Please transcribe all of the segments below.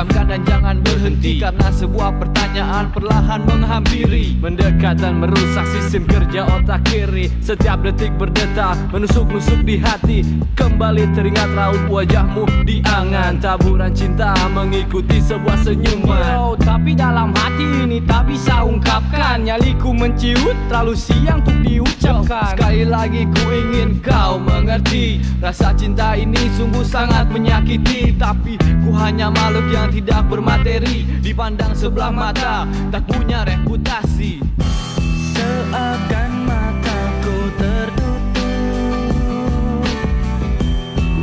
Camkan dan jangan berhenti Karena sebuah pertanyaan perlahan menghampiri. Mendekat dan merusak sistem kerja otak kiri. Setiap detik berdetak menusuk-nusuk di hati. Kembali teringat raut wajahmu di angan. Taburan cinta mengikuti sebuah senyuman. Yo, tapi dalam hati ini tak bisa ungkapkan. Nyaliku menciut terlalu siang untuk diucapkan. Sekali lagi ku ingin kau mengerti. Rasa cinta ini sungguh sangat menyakiti. Tapi ku hanya makhluk yang tidak bermateri Dipandang sebelah mata Tak punya reputasi. Seakan mataku tertutup.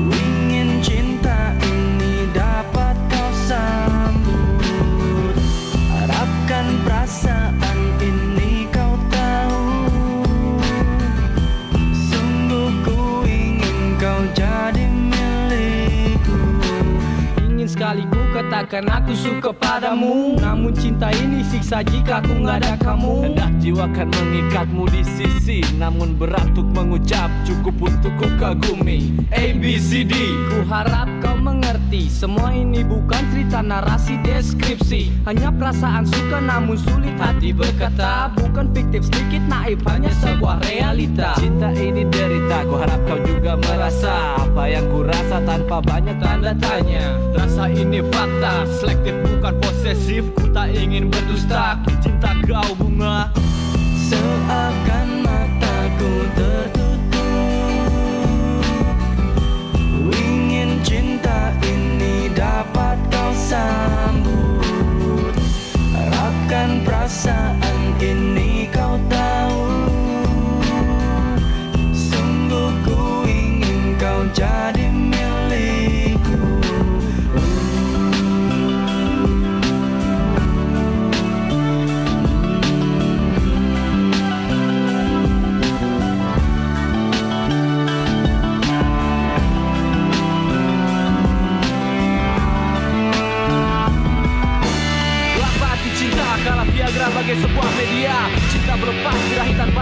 Ingin cinta ini dapat kau sambut. Harapkan perasaan ini kau tahu. Sungguh ku ingin kau jadi milikku. Ingin sekali katakan aku suka padamu. Namun cinta ini siksa jika aku nggak ada kamu. Hendak jiwa kan mengikatmu di sisi Namun berat untuk mengucap. Cukup untuk ku kagumi. A, B, C, D. Ku harap kau mengerti Semua ini bukan cerita narasi deskripsi. Hanya perasaan suka namun sulit hati berkata. Bukan fiktif sedikit naif hanya sebuah realita. Cinta ini derita Ku harap kau juga merasa. Apa yang ku rasa tanpa banyak tanda tanya. Rasa ini fakta Selektif bukan posesif. Ku tak ingin berdusta Ku cinta kau bunga. Seakan mataku tertutup. Ingin cinta ini dapat kau sambut. Harapkan perasaan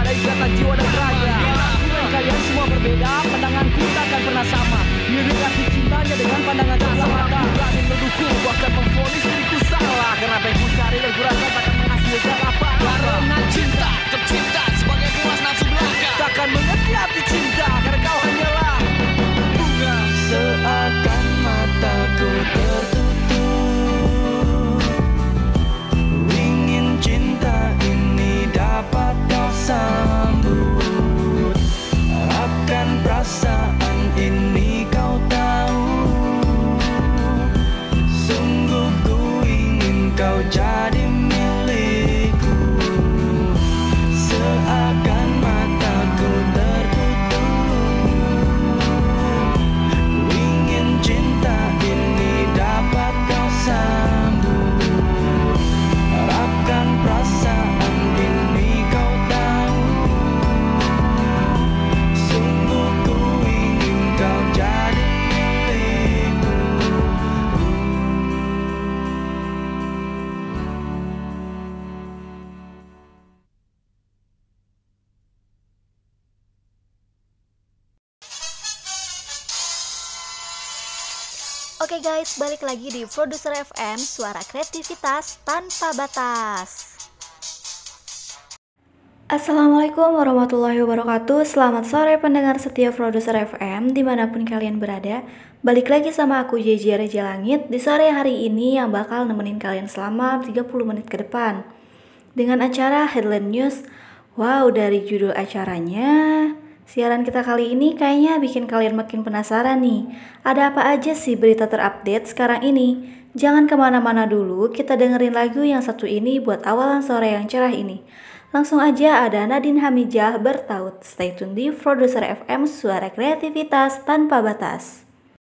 ada ikatan jiwa dan raga dan kalian semua berbeda Pandanganku takkan pernah sama. Mirip arti cintanya dengan pandangan sebelah mata Berani mendukung bahkan memfonis diriku salah. Karena apa yang ku cari dan ku rasa takkan menghasilkan apa-apa? Karena cinta tercinta sebagai puas nafsu belaka. Takkan mengerti arti cinta karena kau hanyalah bunga. Seakan mataku tertutup sambut Harapkan perasaan ini kau tahu. Sungguh ku ingin kau jadi guys, balik lagi di Produser FM, suara kreativitas tanpa batas. Assalamualaikum warahmatullahi wabarakatuh. Selamat sore pendengar setia Produser FM Di mana pun kalian berada. Balik lagi sama aku JJ Reja Langit Di sore hari ini yang bakal nemenin kalian selama 30 menit ke depan. Dengan acara Headline News. Wow, dari judul acaranya Siaran kita kali ini kayaknya bikin kalian makin penasaran nih Ada apa aja sih berita terupdate sekarang ini? Jangan ke mana-mana dulu, kita dengerin lagu yang satu ini buat awalan sore yang cerah ini Langsung aja ada Nadine Hamijah bertaut. Stay tune di Produser FM Suara Kreativitas Tanpa Batas.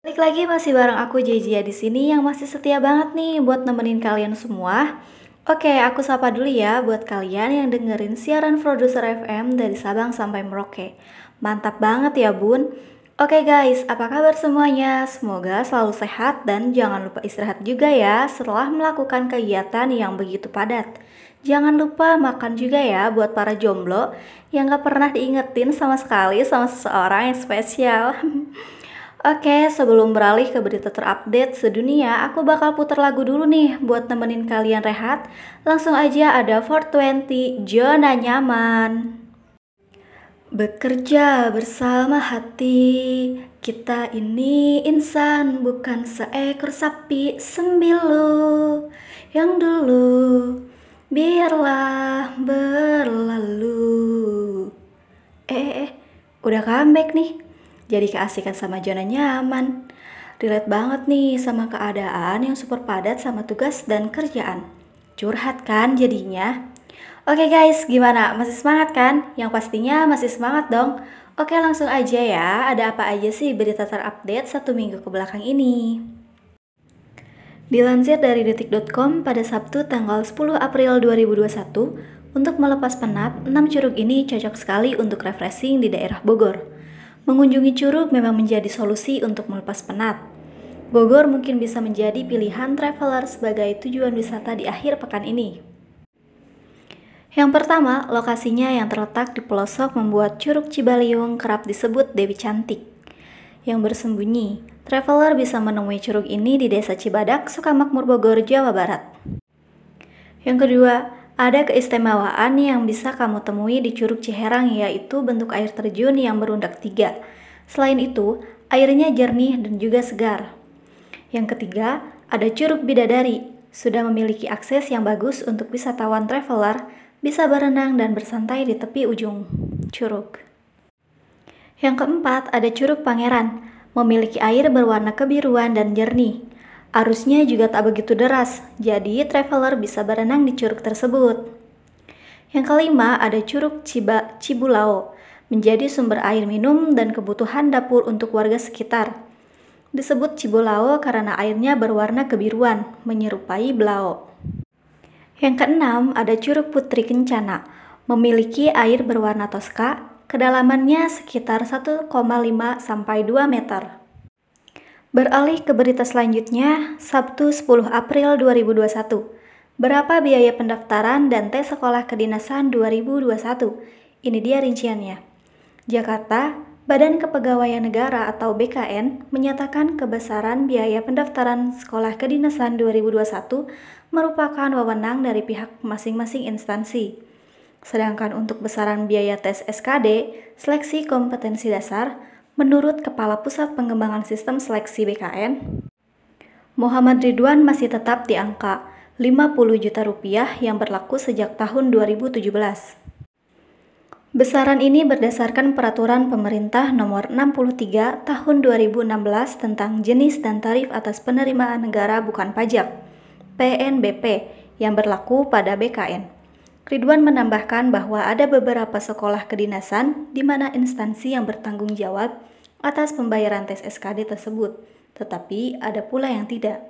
Balik lagi masih bareng aku JJ di sini yang masih setia banget nih buat nemenin kalian semua. Oke, aku sapa dulu ya buat kalian yang dengerin siaran Produser FM dari Sabang sampai Merauke. Mantap banget ya, Bun. Oke guys, apa kabar semuanya? Semoga selalu sehat dan jangan lupa istirahat juga ya setelah melakukan kegiatan yang begitu padat. Jangan lupa makan juga ya buat para jomblo yang gak pernah diingetin sama sekali sama seseorang yang spesial. Oke, sebelum beralih ke berita terupdate sedunia, aku bakal putar lagu dulu nih buat nemenin kalian rehat. Langsung aja ada 420 Zona Nyaman. Bekerja bersama hati, kita ini insan bukan seekor sapi sembilu yang dulu biarlah berlalu. Eh, eh, eh, udah comeback nih jadi keasikan sama zona nyaman. Relate banget nih sama keadaan yang super padat sama tugas dan kerjaan. Curhat kan jadinya? Oke guys, gimana? Masih semangat kan? Yang pastinya masih semangat dong. Oke langsung aja ya, ada apa aja sih berita terupdate satu minggu ke belakang ini? Dilansir dari detik.com pada Sabtu tanggal 10 April 2021, untuk melepas penat, 6 curug ini cocok sekali untuk refreshing di daerah Bogor. Mengunjungi curug memang menjadi solusi untuk melepas penat. Bogor mungkin bisa menjadi pilihan traveler sebagai tujuan wisata di akhir pekan ini. Yang pertama, lokasinya yang terletak di pelosok membuat Curug Cibaliung kerap disebut Dewi Cantik. Yang bersembunyi, traveler bisa menemui curug ini di Desa Cibadak, Sukamakmur Bogor, Jawa Barat. Yang kedua, ada keistimewaan yang bisa kamu temui di Curug Ciherang yaitu bentuk air terjun yang berundak tiga. Selain itu, airnya jernih dan juga segar. Yang ketiga, ada Curug Bidadari, sudah memiliki akses yang bagus untuk wisatawan traveler bisa berenang dan bersantai di tepi ujung curug. Yang keempat, ada Curug Pangeran, memiliki air berwarna kebiruan dan jernih. Arusnya juga tak begitu deras, jadi traveler bisa berenang di curug tersebut. Yang kelima, ada Curug Ciba, Cibulao, menjadi sumber air minum dan kebutuhan dapur untuk warga sekitar. Disebut Cibulao karena airnya berwarna kebiruan, menyerupai belao. Yang keenam, ada Curug Putri Kencana, memiliki air berwarna toska, kedalamannya sekitar 1,5 sampai 2 meter. Beralih ke berita selanjutnya, Sabtu 10 April 2021. Berapa biaya pendaftaran dan tes sekolah kedinasan 2021? Ini dia rinciannya. Jakarta, Badan Kepegawaian Negara atau BKN menyatakan kebesaran biaya pendaftaran sekolah kedinasan 2021 merupakan wewenang dari pihak masing-masing instansi. Sedangkan untuk besaran biaya tes SKD, seleksi kompetensi dasar, Menurut Kepala Pusat Pengembangan Sistem Seleksi BKN, Muhammad Ridwan masih tetap di angka 50 juta rupiah yang berlaku sejak tahun 2017. Besaran ini berdasarkan peraturan pemerintah nomor 63 tahun 2016 tentang jenis dan tarif atas penerimaan negara bukan pajak PNBP yang berlaku pada BKN. Ridwan menambahkan bahwa ada beberapa sekolah kedinasan di mana instansi yang bertanggung jawab atas pembayaran tes SKD tersebut, tetapi ada pula yang tidak.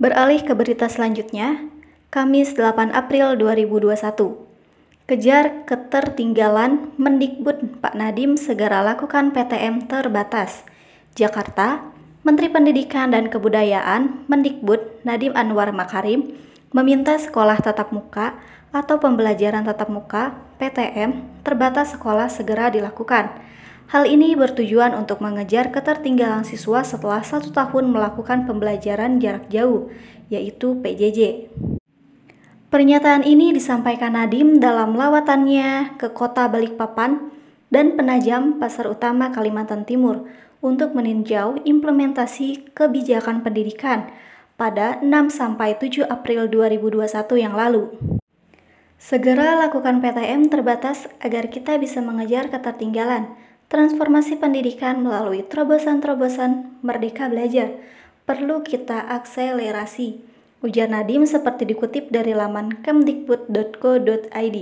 Beralih ke berita selanjutnya, Kamis 8 April 2021. Kejar ketertinggalan Mendikbud Pak Nadim segera lakukan PTM terbatas. Jakarta, Menteri Pendidikan dan Kebudayaan Mendikbud Nadim Anwar Makarim meminta sekolah tatap muka atau pembelajaran tatap muka (PTM) terbatas sekolah segera dilakukan. Hal ini bertujuan untuk mengejar ketertinggalan siswa setelah satu tahun melakukan pembelajaran jarak jauh, yaitu PJJ. Pernyataan ini disampaikan Nadim dalam lawatannya ke kota Balikpapan dan Penajam Pasar Utama Kalimantan Timur untuk meninjau implementasi kebijakan pendidikan pada 6-7 April 2021 yang lalu. Segera lakukan PTM terbatas agar kita bisa mengejar ketertinggalan. Transformasi pendidikan melalui terobosan-terobosan Merdeka Belajar perlu kita akselerasi. Ujar Nadim seperti dikutip dari laman kemdikbud.co.id.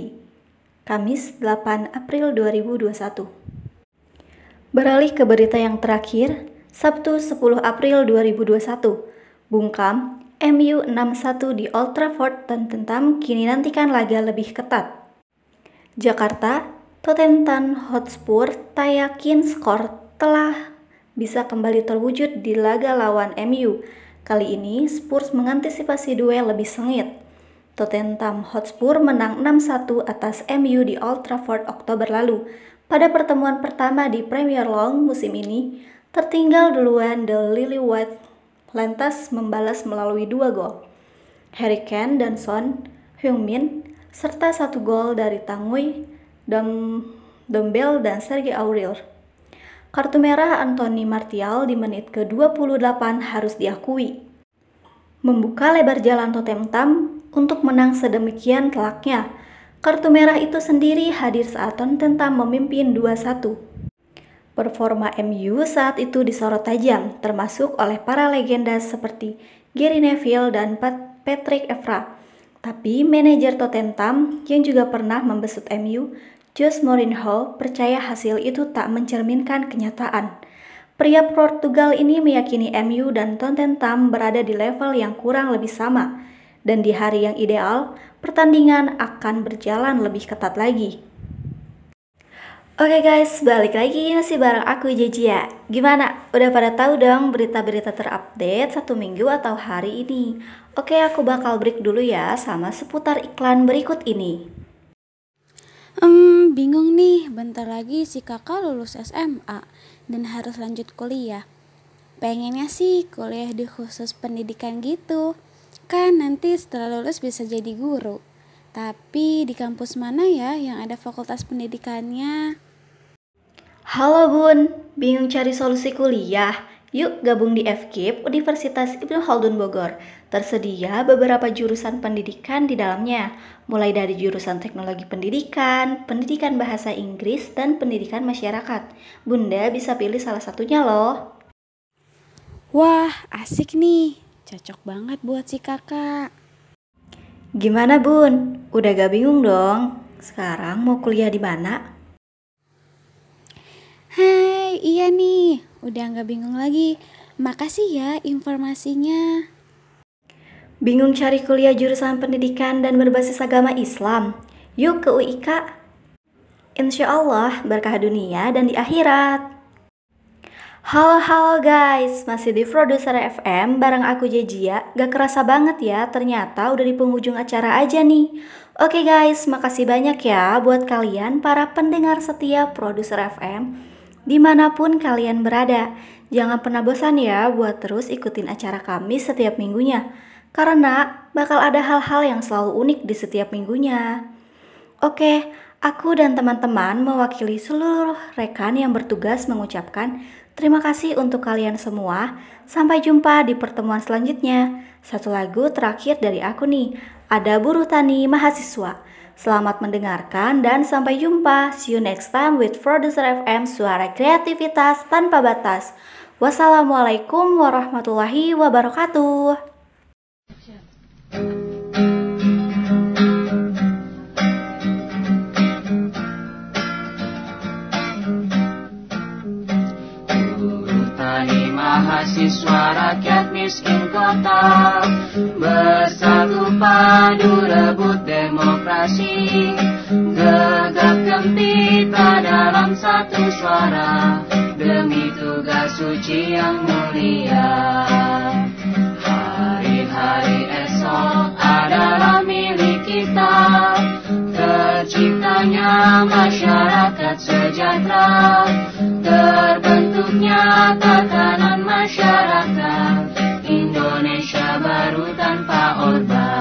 Kamis 8 April 2021. Beralih ke berita yang terakhir, Sabtu 10 April 2021. Bungkam, MU 6-1 di Old Trafford dan tentam kini nantikan laga lebih ketat. Jakarta, Tottenham Hotspur tak yakin skor telah bisa kembali terwujud di laga lawan MU. Kali ini Spurs mengantisipasi duel lebih sengit. Tottenham Hotspur menang 6-1 atas MU di Old Trafford Oktober lalu. Pada pertemuan pertama di Premier League musim ini, Tertinggal duluan The Lily White lantas membalas melalui dua gol. Harry Kane dan Son Heung-min serta satu gol dari Tangui, Dom, Dombel dan Sergei Aurier. Kartu merah Anthony Martial di menit ke-28 harus diakui. Membuka lebar jalan Totem Tam untuk menang sedemikian telaknya. Kartu merah itu sendiri hadir saat Tottenham memimpin 2-1. Performa MU saat itu disorot tajam, termasuk oleh para legenda seperti Gary Neville dan Patrick Evra. Tapi manajer Tottenham yang juga pernah membesut MU, Jose Mourinho, percaya hasil itu tak mencerminkan kenyataan. Pria Portugal ini meyakini MU dan Tottenham berada di level yang kurang lebih sama, dan di hari yang ideal, pertandingan akan berjalan lebih ketat lagi. Oke guys, balik lagi masih bareng aku Jejia. Gimana? Udah pada tahu dong berita-berita terupdate satu minggu atau hari ini? Oke, aku bakal break dulu ya sama seputar iklan berikut ini. Hmm, bingung nih, bentar lagi si kakak lulus SMA dan harus lanjut kuliah. Pengennya sih kuliah di khusus pendidikan gitu. Kan nanti setelah lulus bisa jadi guru. Tapi di kampus mana ya yang ada fakultas pendidikannya? Halo Bun, bingung cari solusi kuliah? Yuk gabung di FKIP Universitas Ibnu Khaldun Bogor. Tersedia beberapa jurusan pendidikan di dalamnya, mulai dari jurusan teknologi pendidikan, pendidikan bahasa Inggris, dan pendidikan masyarakat. Bunda bisa pilih salah satunya loh. Wah, asik nih. Cocok banget buat si kakak. Gimana Bun? Udah gak bingung dong? Sekarang mau kuliah di mana? Hai, iya nih. Udah nggak bingung lagi. Makasih ya informasinya. Bingung cari kuliah jurusan pendidikan dan berbasis agama Islam? Yuk ke UIK. Insya Allah berkah dunia dan di akhirat. Halo halo guys, masih di Produser FM bareng aku Jejia. Gak kerasa banget ya, ternyata udah di penghujung acara aja nih. Oke guys, makasih banyak ya buat kalian para pendengar setia Produser FM di mana pun kalian berada. Jangan pernah bosan ya buat terus ikutin acara kami setiap minggunya, karena bakal ada hal-hal yang selalu unik di setiap minggunya. Oke, aku dan teman-teman mewakili seluruh rekan yang bertugas mengucapkan terima kasih untuk kalian semua. Sampai jumpa di pertemuan selanjutnya. Satu lagu terakhir dari aku nih, ada buruh tani mahasiswa. Selamat mendengarkan dan sampai jumpa. See you next time with Producer FM Suara Kreativitas Tanpa Batas. Wassalamualaikum warahmatullahi wabarakatuh. Mahasiswa rakyat miskin kota. Bersatu padu rebut demokrasi. Gegap gempita dalam satu suara. Demi tugas suci yang mulia Hari-hari esok adalah milik kita. Terciptanya masyarakat sejahtera. Terbentuknya tatanan masyarakat. Indonesia baru tanpa Orba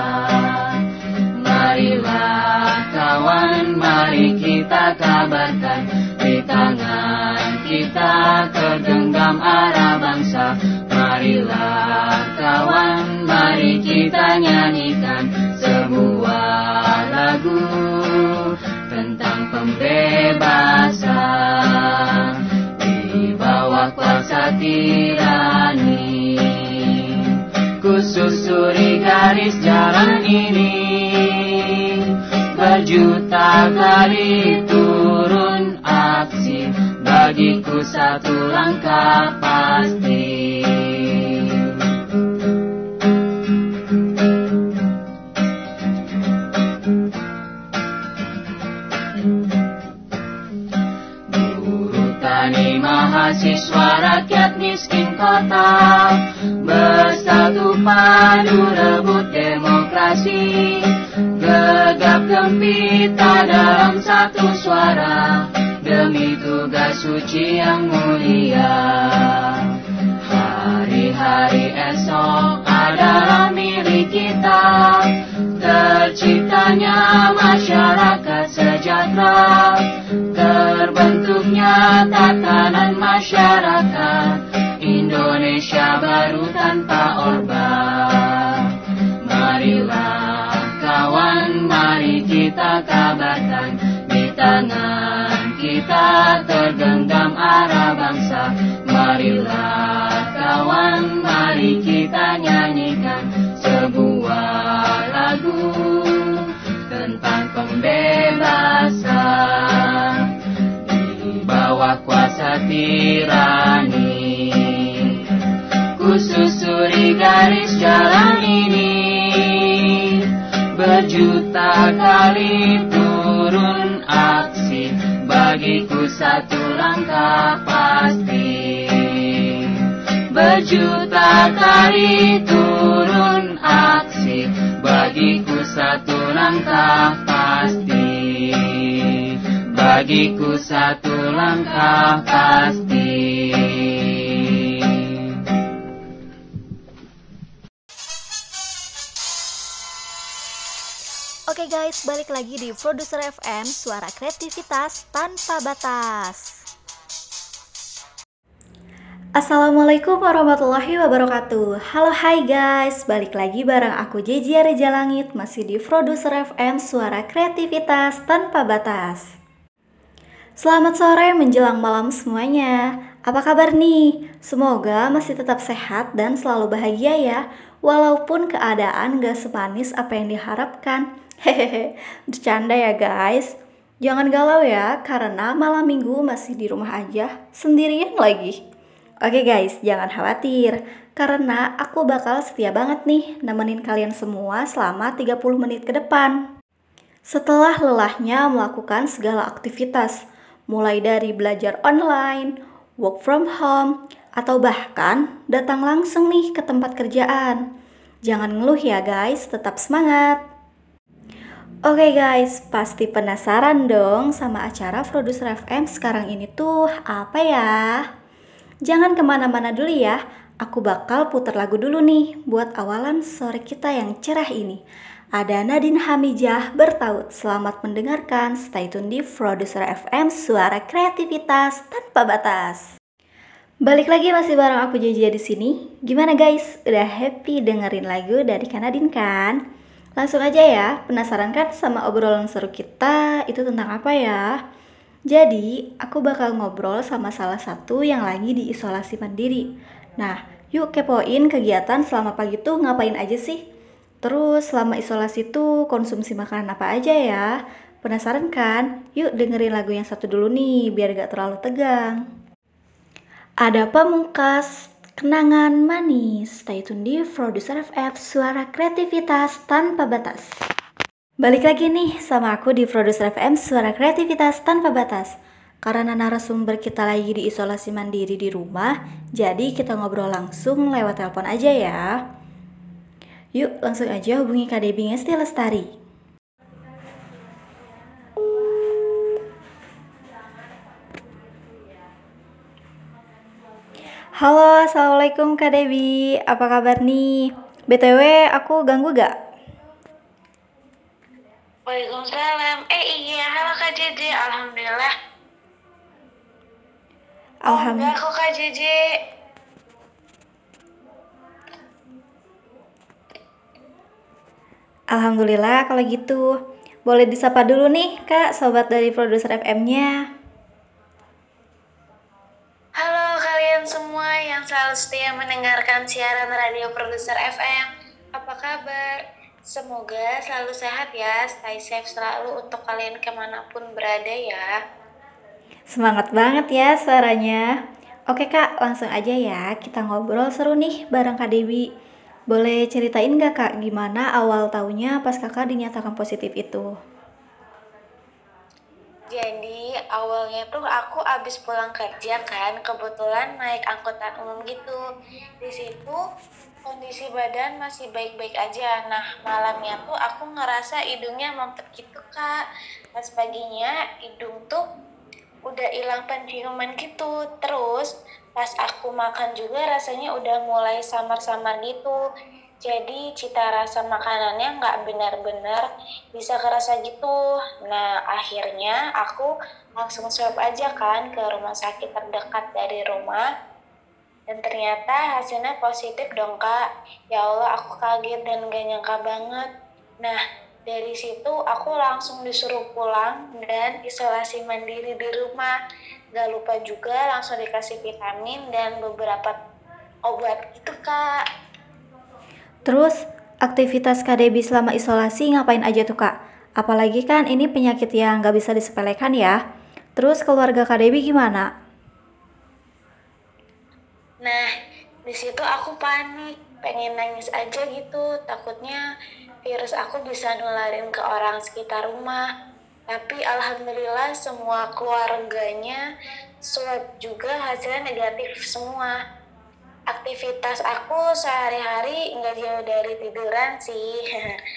Marilah kawan, mari kita kabarkan Di tangan kita tergenggam arah bangsa. Marilah kawan, mari kita nyanyikan Sebuah lagu tentang pembebasan. Kuasa tirani Ku susuri garis jalan ini. Berjuta kali turun aksi. Bagiku satu langkah pasti. Mahasiswa rakyat miskin kota Bersatu padu rebut demokrasi. Gegap gempita dalam satu suara Demi tugas suci yang mulia. Hari esok adalah milik kita. Terciptanya masyarakat sejahtera. Terbentuknya tatanan masyarakat. Indonesia baru tanpa orba Marilah kawan, mari kita kabarkan Di tangan kita tergenggam arah bangsa. Marilah kawan, mari kita nyanyikan Sebuah lagu tentang pembebasan. Di bawah kuasa tirani Kususuri garis jalan ini. Berjuta kali turun aksi Bagiku satu langkah pasti. Berjuta kali turun aksi Bagiku satu langkah pasti. Bagiku satu langkah pasti Oke guys, balik lagi di Produser FM, suara kreativitas tanpa batas. Assalamualaikum warahmatullahi wabarakatuh. Halo hai guys, balik lagi bareng aku JJ Reja Langit Masih di Produser FM, suara kreativitas tanpa batas. Selamat sore menjelang malam semuanya. Apa kabar nih? Semoga masih tetap sehat dan selalu bahagia ya. Walaupun keadaan gak semanis apa yang diharapkan Hehehe, bercanda ya guys Jangan galau ya, karena malam minggu masih di rumah aja Sendirian lagi Oke guys, jangan khawatir karena aku bakal setia banget nih nemenin kalian semua selama 30 menit ke depan. Setelah lelahnya melakukan segala aktivitas, mulai dari belajar online, work from home, atau bahkan datang langsung nih ke tempat kerjaan. Jangan ngeluh ya guys, tetap semangat. Oke guys, pasti penasaran dong sama acara Produser FM sekarang ini tuh apa ya? Jangan ke mana-mana dulu ya, aku bakal putar lagu dulu nih buat awalan sore kita yang cerah ini. Ada Nadine Hamijah bertaut. Selamat mendengarkan. Stay tune di Producer FM, suara kreativitas tanpa batas. Balik lagi masih bareng aku Jaja di sini. Gimana guys? Udah happy dengerin lagu dari Kanadin kan? Langsung aja ya, penasaran kan sama obrolan seru kita itu tentang apa ya? Jadi, aku bakal ngobrol sama salah satu yang lagi diisolasi mandiri. Nah, yuk kepoin kegiatan selama pagi tuh ngapain aja sih? Terus selama isolasi tuh konsumsi makanan apa aja ya? Penasaran kan? Yuk dengerin lagu yang satu dulu nih, biar gak terlalu tegang. Ada pamungkas, kenangan manis. Stay tune di Producer FF, suara kreativitas tanpa batas. Balik lagi nih sama aku di Produser FM Suara Kreativitas Tanpa Batas Karena narasumber kita lagi di isolasi mandiri di rumah Jadi kita ngobrol langsung lewat telepon aja ya Yuk langsung aja hubungi Kak Debbie Ngesti Lestari Halo, Assalamualaikum Kak Debbie Apa kabar nih? BTW, aku ganggu gak? Waalaikumsalam. Eh iya, halo Kak Jeje. Alhamdulillah. Alhamdulillah. Kok Kak Jeje. Alhamdulillah kalau gitu. Boleh disapa dulu nih Kak, sobat dari produser FM-nya. Halo kalian semua yang selalu setia mendengarkan siaran radio produser FM. Apa kabar? Semoga selalu sehat ya, stay safe selalu untuk kalian ke mana pun berada ya. Semangat banget ya suaranya. Oke kak, langsung aja ya kita ngobrol seru nih bareng Kak Dewi. Boleh ceritain gak kak gimana awal tahunnya pas kakak dinyatakan positif itu? Jadi awalnya tuh aku abis pulang kerja kan, kebetulan naik angkutan umum gitu. Di situ kondisi badan masih baik-baik aja. Nah malamnya tuh aku ngerasa hidungnya mampet gitu kak. Pas paginya hidung tuh udah hilang penciuman gitu. Terus Pas aku makan juga rasanya udah mulai samar-samar gitu. Jadi cita rasa makanannya nggak benar-benar bisa kerasa gitu. Nah akhirnya aku langsung swab aja kan ke rumah sakit terdekat dari rumah. Dan ternyata hasilnya positif dong kak. Ya Allah aku kaget dan gak nyangka banget. Nah dari situ aku langsung disuruh pulang dan isolasi mandiri di rumah. Gak lupa juga langsung dikasih vitamin dan beberapa obat gitu kak. Terus aktivitas Debbie selama isolasi ngapain aja tuh Kak? Apalagi kan ini penyakit yang nggak bisa disepelekan ya. Terus keluarga Debbie gimana? Nah, di situ aku panik, pengen nangis aja gitu, takutnya virus aku bisa nularin ke orang sekitar rumah. Tapi alhamdulillah semua keluarganya swab juga hasilnya negatif semua aktivitas aku sehari-hari nggak jauh dari tiduran sih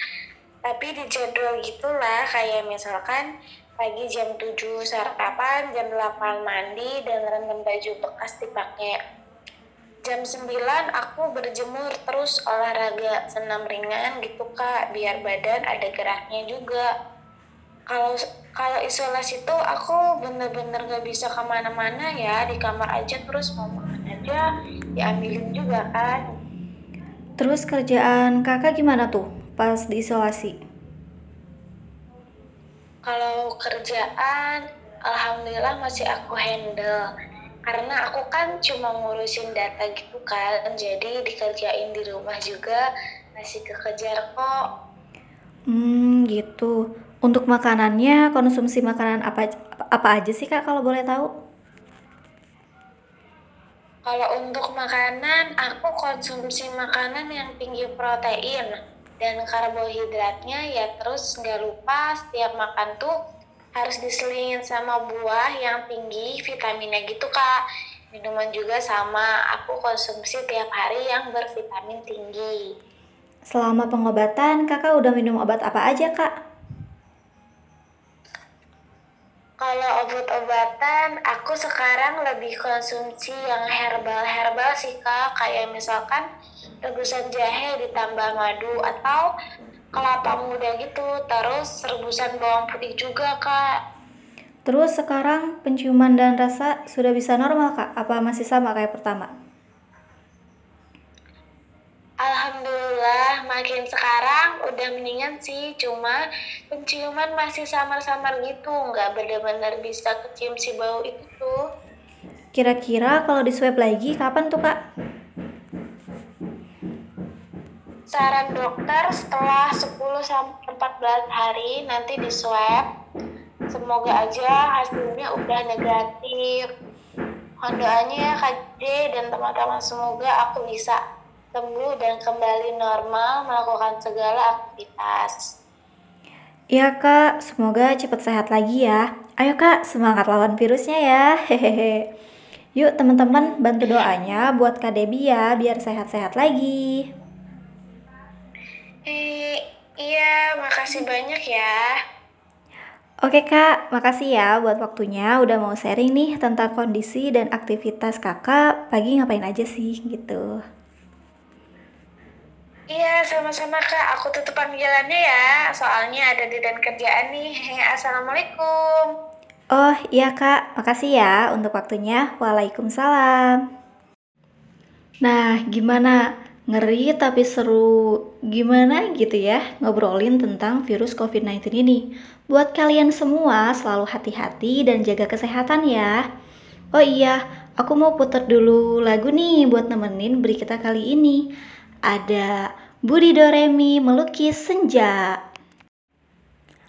tapi di jadwal gitulah kayak misalkan pagi jam 7 sarapan, jam 8 mandi dan rendam baju bekas dipakai. Jam 9 aku berjemur terus olahraga senam ringan gitu kak biar badan ada geraknya juga. Kalau kalau isolasi tuh aku bener-bener gak bisa ke mana-mana ya di kamar aja terus mau makan aja diambilin juga kan. Terus kerjaan kakak gimana tuh pas diisolasi kalau kerjaan alhamdulillah masih aku handle. Karena aku kan cuma ngurusin data gitu kan jadi dikerjain di rumah juga masih kekejar kok. Hmm gitu. Untuk makanannya konsumsi makanan apa apa aja sih kak kalau boleh tahu kalau untuk makanan, aku konsumsi makanan yang tinggi protein dan karbohidratnya ya terus nggak lupa setiap makan tuh harus diselingin sama buah yang tinggi vitaminnya gitu kak. Minuman juga sama, aku konsumsi tiap hari yang bervitamin tinggi. Selama pengobatan, kakak udah minum obat apa aja kak? Kalau obat-obatan, aku sekarang lebih konsumsi yang herbal-herbal sih kak, kayak misalkan rebusan jahe ditambah madu atau kelapa muda gitu, terus rebusan bawang putih juga kak. Terus sekarang penciuman dan rasa sudah bisa normal kak? Apa masih sama kayak pertama? Alhamdulillah makin sekarang udah mendingan sih. Cuma penciuman masih samar-samar gitu. Nggak benar-benar bisa kecium si bau itu. Tuh kira-kira kalau di swab lagi kapan tuh kak? saran dokter setelah 10 sampai 14 hari nanti di swab semoga aja hasilnya udah negatif. Doanya ya Kak dan teman-teman semoga aku bisa sembuh dan kembali normal melakukan segala aktivitas. Iya kak, semoga cepat sehat lagi ya. Ayo kak, semangat lawan virusnya ya. Hehehe. Yuk teman-teman bantu doanya buat Kak Debbie ya biar sehat-sehat lagi. Eh, iya, makasih banyak ya. Oke kak, makasih ya buat waktunya udah mau sharing nih tentang kondisi dan aktivitas kakak pagi ngapain aja sih gitu. Iya, sama-sama Kak. Aku tutup panggilannya ya. Soalnya ada di dan kerjaan nih. Assalamualaikum. Oh iya Kak, makasih ya untuk waktunya. Waalaikumsalam. Nah, gimana? Ngeri tapi seru. Gimana gitu ya ngobrolin tentang virus COVID-19 ini. Buat kalian semua selalu hati-hati dan jaga kesehatan ya. Oh iya, aku mau putar dulu lagu nih buat nemenin beri kita kali ini ada Budi Doremi melukis senja.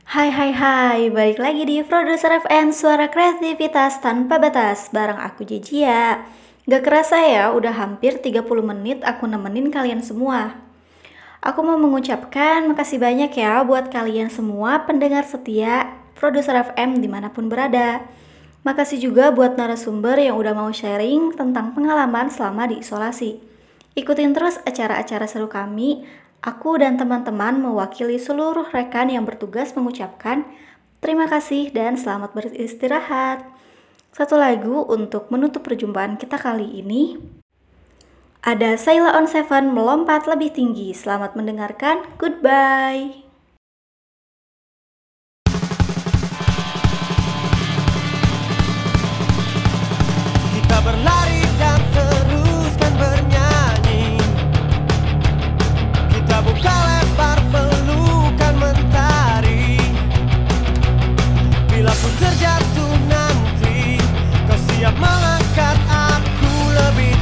Hai hai hai, balik lagi di Produser FN Suara Kreativitas Tanpa Batas bareng aku Jejia. Gak kerasa ya, udah hampir 30 menit aku nemenin kalian semua. Aku mau mengucapkan makasih banyak ya buat kalian semua pendengar setia Produser FM di mana pun berada. Makasih juga buat narasumber yang udah mau sharing tentang pengalaman selama di isolasi. Ikutin terus acara-acara seru kami. Aku dan teman-teman mewakili seluruh rekan yang bertugas mengucapkan terima kasih dan selamat beristirahat. Satu lagu untuk menutup perjumpaan kita kali ini. Ada Saila on Seven melompat lebih tinggi. Selamat mendengarkan. Goodbye. Kita berlari terjatuh nanti Kau siap mengangkat aku lebih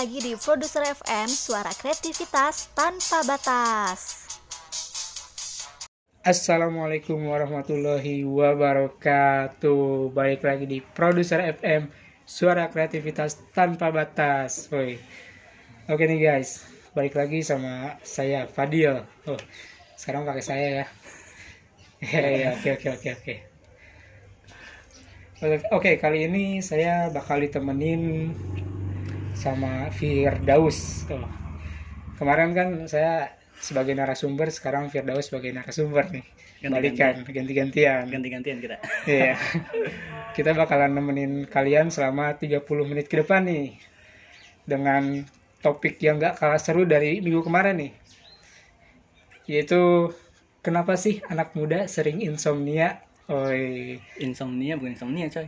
lagi di Produser FM, suara kreativitas tanpa batas. Assalamualaikum warahmatullahi wabarakatuh. Balik lagi di Produser FM, suara kreativitas tanpa batas. Woi. Oke nih guys, balik lagi sama saya Fadil. Oh, sekarang pakai saya ya. Ya, ya, oke oke oke oke. Oke, Oke, kali ini saya bakal ditemenin sama Firdaus. Oh. Kemarin kan saya sebagai narasumber, sekarang Firdaus sebagai narasumber nih. Balikan, ganti-gantian. ganti-gantian kita Iya. Kita bakalan nemenin kalian selama 30 menit ke depan nih. Dengan topik yang gak kalah seru dari minggu kemarin nih. Yaitu kenapa sih anak muda sering insomnia? Oi. insomnia bukan insomnia coy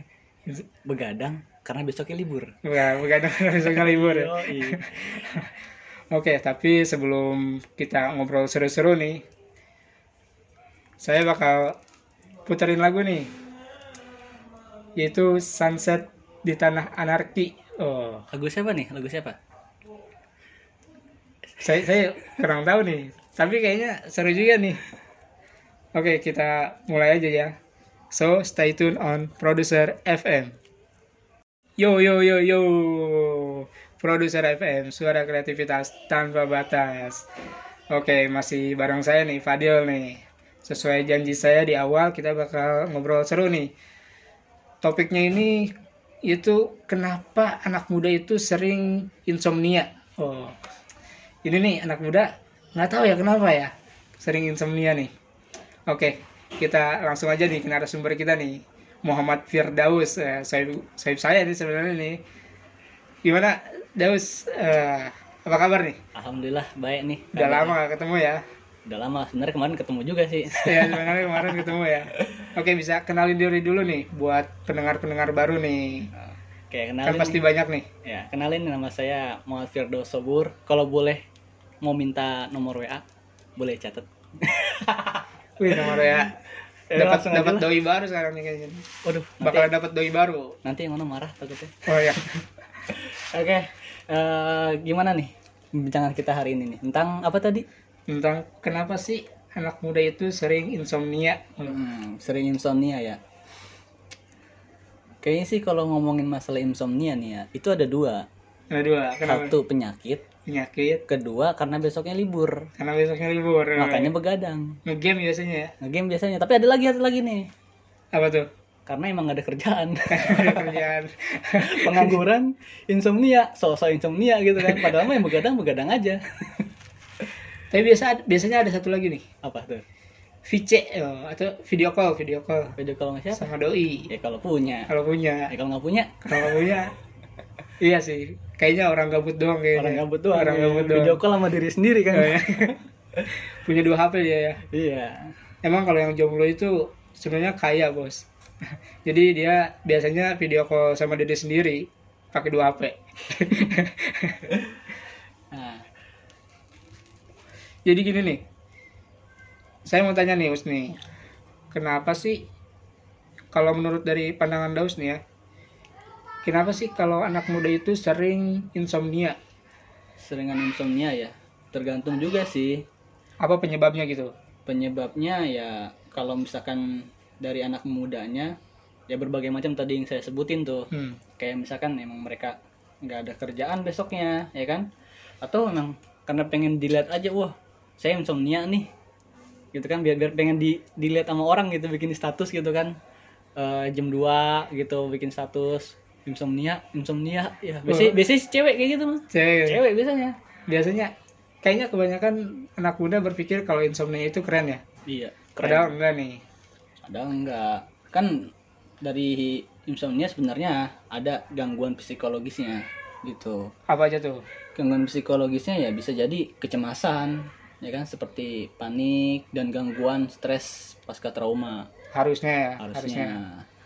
begadang karena besoknya libur Bukan, bukan besoknya libur ya. Oke, tapi sebelum kita ngobrol seru-seru nih, saya bakal puterin lagu nih, yaitu Sunset di Tanah Anarki. Oh, lagu siapa nih lagu siapa saya saya kurang tahu nih, tapi kayaknya seru juga nih. Oke, kita mulai aja ya. So, stay tune on Producer FM. Yo yo yo yo. Produser FM, suara kreativitas tanpa batas. Oke, masih bareng saya nih, Fadil nih. Sesuai janji saya di awal, kita bakal ngobrol seru nih. Topiknya ini itu kenapa anak muda itu sering insomnia. Oh, ini nih anak muda nggak tahu ya kenapa ya sering insomnia nih. Oke, kita langsung aja nih ke narasumber kita nih. Muhammad Firdaus, eh, saya saya nih sebenarnya nih. Gimana Daus? Eh, apa kabar nih? Alhamdulillah baik nih. Udah Kabarnya. lama gak ketemu ya? Udah lama. Sebenarnya kemarin ketemu juga sih. ya sebenarnya kemarin ketemu ya. Oke bisa kenalin diri dulu nih buat pendengar-pendengar baru nih. Kayak kenalin. Kan pasti nih. banyak nih. Ya, kenalin nama saya Muhammad Firdaus Sobur. Kalau boleh mau minta nomor WA, boleh catat. Wih nomor ya. Ya, Dapat dapat doi baru sekarang nih kayaknya. Waduh, Bakalan dapat doi baru. nanti yang mana marah takutnya. Oh ya. Oke, eh, gimana nih pembicaraan kita hari ini nih? Tentang apa tadi? Tentang kenapa sih anak muda itu sering insomnia? Hmm, sering insomnia ya. Kayaknya sih kalau ngomongin masalah insomnia nih ya, itu ada dua. Ada dua. Kenapa? Satu penyakit, Penyakit. kedua karena besoknya libur. Karena besoknya libur. Makanya begadang. ngegame biasanya ya. Ngegame biasanya, tapi ada lagi satu lagi nih. Apa tuh? Karena emang gak ada kerjaan. Ada kerjaan. Pengangguran, insomnia, sosok insomnia gitu kan. Padahal mah yang begadang begadang aja. Tapi biasa biasanya ada satu lagi nih. Apa tuh? VC oh, atau video call, video call Video nggak siapa? sama doi. Ya kalau punya. Kalau punya, Ya kalau nggak punya, kalau nggak punya, iya sih. Kayaknya orang gabut doang kayaknya. orang gabut doang. Orang ya. gabut doang. Video call sama diri sendiri kan. Oh, ya. punya dua HP dia ya. Iya. Emang kalau yang jomblo itu sebenarnya kaya bos. Jadi dia biasanya video call sama diri sendiri pakai dua HP. Nah, Jadi gini nih, saya mau tanya nih Us nih, kenapa sih kalau menurut dari pandangan Daus nih ya, kenapa sih kalau anak muda itu sering insomnia? seringan insomnia ya. Tergantung juga sih. Apa penyebabnya gitu? Penyebabnya ya kalau misalkan dari anak mudanya ya berbagai macam tadi yang saya sebutin tuh. Hmm. Kayak misalkan emang mereka nggak ada kerjaan besoknya, ya kan? Atau memang karena pengen dilihat aja, wah saya insomnia nih, gitu kan? Biar biar pengen di dilihat sama orang gitu, bikin status gitu kan? Eh, jam 2 gitu bikin status insomnia, insomnia, ya biasanya Oh. biasanya cewek kayak gitu Cewek, cewek biasanya. biasanya kayaknya kebanyakan anak muda berpikir kalau insomnia itu keren ya. Iya. Padahal enggak nih. Padahal enggak. Kan dari insomnia sebenarnya ada gangguan psikologisnya gitu. Apa aja tuh? Gangguan psikologisnya ya bisa jadi kecemasan, ya kan seperti panik dan gangguan stres pasca trauma Harusnya ya, harusnya. harusnya.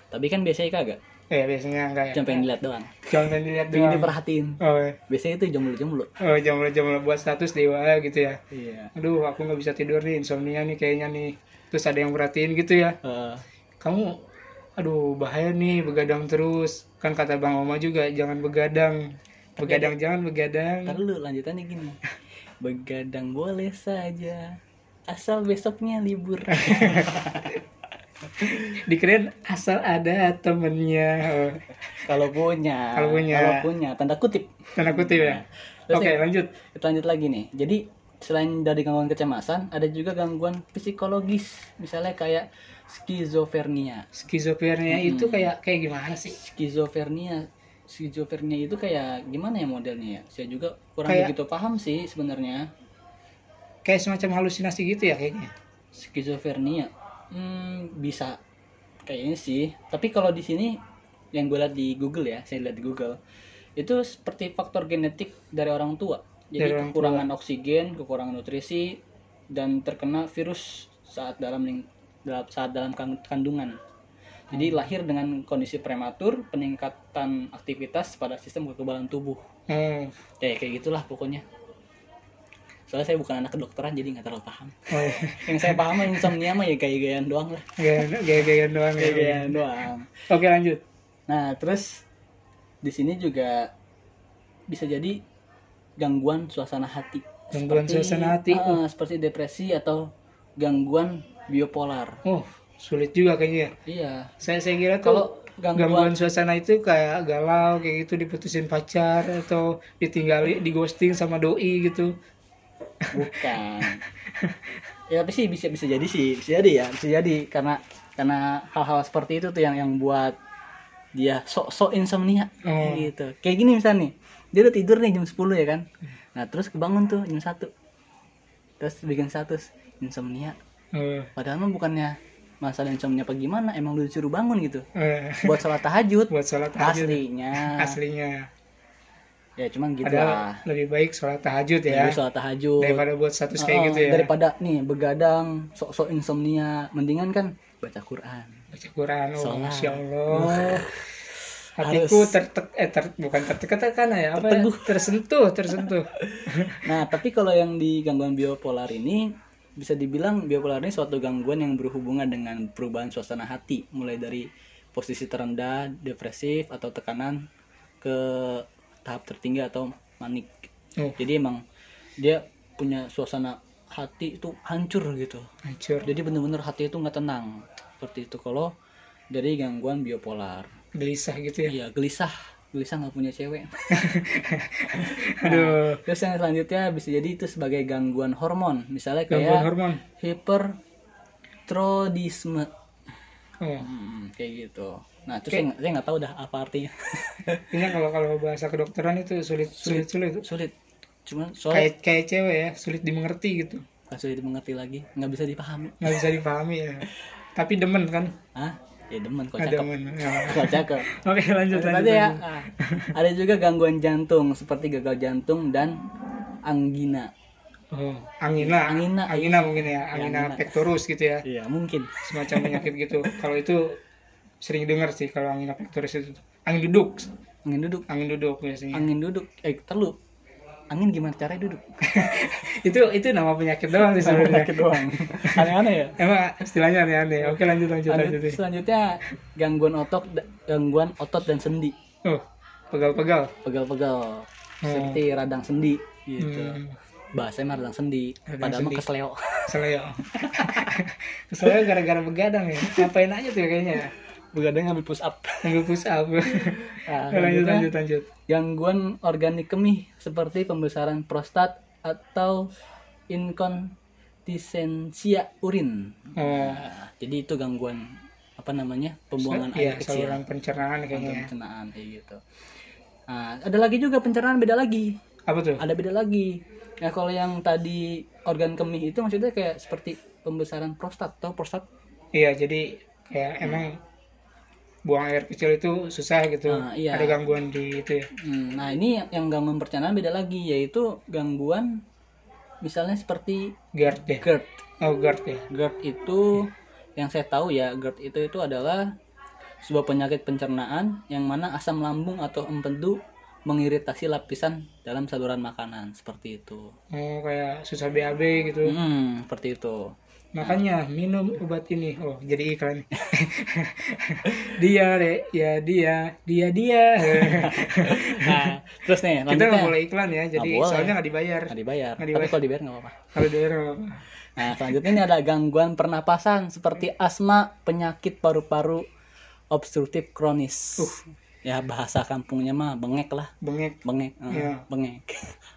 Tapi kan biasanya kagak. Eh biasanya enggak ya. Cuma pengen dilihat doang. Jangan pengen dilihat Pengen doang. diperhatiin. Oh, iya. Biasanya itu jomblo-jomblo. oh jomblo-jomblo buat status di WA gitu ya. Iya. Aduh, aku nggak bisa tidur nih, insomnia nih kayaknya nih. Terus ada yang perhatiin gitu ya. Eh, Kamu, aduh bahaya nih begadang terus. Kan kata Bang Oma juga, jangan begadang. Begadang jangan begadang. Ntar dulu lanjutannya gini. Begadang boleh saja. Asal besoknya libur. Dikirain asal ada temennya. Kalau punya. Kalau punya. Kalau punya. Tanda kutip. tanda kutip ya. Oke, yang- lanjut. Kita lanjut lagi nih. Jadi selain dari gangguan kecemasan, ada juga gangguan psikologis. Misalnya kayak skizofrenia. Skizofrenia Hmm. itu kayak kayak gimana sih? Skizofrenia, skizofrenia itu kayak gimana ya modelnya ya? Saya juga kurang Kayak- begitu paham sih sebenarnya. Kayak semacam halusinasi gitu ya kayaknya. Skizofrenia, hmm, bisa kayaknya sih. Tapi kalau di sini yang gue lihat di Google ya, saya lihat di Google itu seperti faktor genetik dari orang tua. Jadi Dari orang kekurangan oksigen, kekurangan nutrisi, dan terkena virus saat dalam saat dalam kan- kandungan. Jadi lahir dengan kondisi prematur, peningkatan aktivitas pada sistem kekebalan tubuh. Hmm. Ya kayak gitulah pokoknya. Soalnya saya bukan anak kedokteran jadi nggak terlalu paham. Oh, iya. Yang saya paham insomnia mah ya gaya-gayaan doang lah. Gaya- Gaya-gayaan doang. ya. Gaya-gayaan doang. Oke, lanjut. Nah, terus di sini juga bisa jadi gangguan suasana hati. Gangguan Seperti- suasana hati. ah, seperti depresi atau gangguan biopolar. Oh, sulit juga kayaknya. Iya. Saya saya kira Kalau tuh gangguan suasana itu kayak galau kayak gitu diputusin pacar atau ditinggali di ghosting sama doi gitu bukan. Ya tapi sih bisa bisa jadi sih bisa jadi ya bisa jadi. Karena karena hal-hal seperti itu tuh yang yang buat dia sok sok insomnia. Oh. gitu. Kayak gini misalnya nih dia udah tidur nih jam 10 ya kan? Nah terus kebangun tuh jam satu. Terus bikin status insomnia. Eh, padahal mah bukannya masalah insomnia apa gimana emang lu disuruh bangun gitu. Eh, buat sholat tahajud. Buat sholat tahajud. Aslinya. Aslinya ya cuman gitu padahal lah. lebih baik sholat tahajud ya. Jadi sholat tahajud. Daripada buat status kayak Oh, gitu ya. daripada nih begadang sok-sok insomnia. Mendingan kan baca Quran. Baca Quran. Oh Sholat. masya Allah. Hatiku tertek eh ter, bukan tertekan ya apa ya? Tersentuh tersentuh. Nah tapi kalau yang di gangguan biopolar ini bisa dibilang biopolar ini suatu gangguan yang berhubungan dengan perubahan suasana hati. Mulai dari posisi terendah depresif atau tekanan ke tahap tertinggi atau manik. Oh. jadi emang dia punya suasana hati itu hancur gitu. Hancur. Jadi bener-bener hati itu nggak tenang. Seperti itu. Kalau dari gangguan biopolar gelisah gitu ya? Iya gelisah. Gelisah nggak punya cewek. Aduh. Terus yang selanjutnya bisa jadi itu sebagai gangguan hormon. Misalnya gangguan kayak hormon. hipertrodisme. Oh Hmm, kayak gitu nah terus saya, saya nggak tahu dah apa artinya ini kalau kalau bahasa kedokteran itu sulit sulit sulit sulit cuman soalnya kayak kayak cewek ya sulit dimengerti gitu nggak sulit dimengerti lagi nggak bisa dipahami nggak bisa dipahami ya tapi demen kan ah ya demen kok ada cakep demen Ya. kok cakep oke lanjut Lanjut lanjut, ya. Ah. Ada juga gangguan jantung seperti gagal jantung dan angina. oh angina Angina. angina mungkin ya angina Angina. pectorus gitu ya Iya, mungkin. semacam penyakit gitu kalau itu sering dengar sih kalau angina pectorus itu angin duduk Angin duduk. angin duduk biasanya Angin duduk. Eh, terlalu. Angin gimana caranya duduk? itu itu nama penyakit doang sih sebenarnya Sakit doang. Aneh-aneh ya. emang istilahnya aneh-aneh oke lanjut lanjut lanjut, Lanjut, selanjutnya gangguan otot gangguan otot dan sendi. oh pegal-pegal Pegal-pegal. Seperti radang sendi gitu. Hmm. Bahasanya mah radang sendi. Radang Padahal mah sendi. kesleo. Seleo. Seleo gara-gara begadang ya. Ngapain aja tuh ya kayaknya ya. Begadang ngambil push up. Ambil push up. Nah, lanjut lanjut lanjut. gangguan organik kemih seperti pembesaran prostat atau inkontinensia urin. Oh, Nah, jadi itu gangguan apa namanya pembuangan iya, air kecil, saluran pencernaan kayaknya. ya. pencernaan kayak gitu. Nah, ada lagi juga pencernaan beda lagi, Apa tuh? ada beda lagi. Ya kalau yang tadi organ kemih itu maksudnya kayak seperti pembesaran prostat atau prostat. Iya, jadi kayak emang buang air kecil itu susah gitu. Ah, iya. Ada gangguan di itu ya. Hmm, Nah ini yang- gangguan pencernaan beda lagi yaitu gangguan misalnya seperti GERD deh. GERD. Oh, GERD ya. GERD itu yang saya tahu ya GERD itu itu adalah sebuah penyakit pencernaan yang mana asam lambung atau empedu mengiritasi lapisan dalam saluran makanan seperti itu. Oh, kayak susah BAB gitu. Hmm, seperti itu. Makanya minum obat ini. Oh, jadi iklan. dia, deh, ya dia, dia dia. Nah, terus nih Kita lanjutnya nggak boleh iklan ya, jadi boleh. soalnya nggak dibayar. nggak dibayar. Tapi dibayar. kalau dibayar nggak apa-apa. Kalau dibayar nggak apa-apa. Nah, selanjutnya ini ada gangguan pernapasan seperti asma, penyakit paru-paru obstruktif kronis. Uh. Ya bahasa kampungnya mah bengek lah, bengek. bengek, eh, Iya. bengek.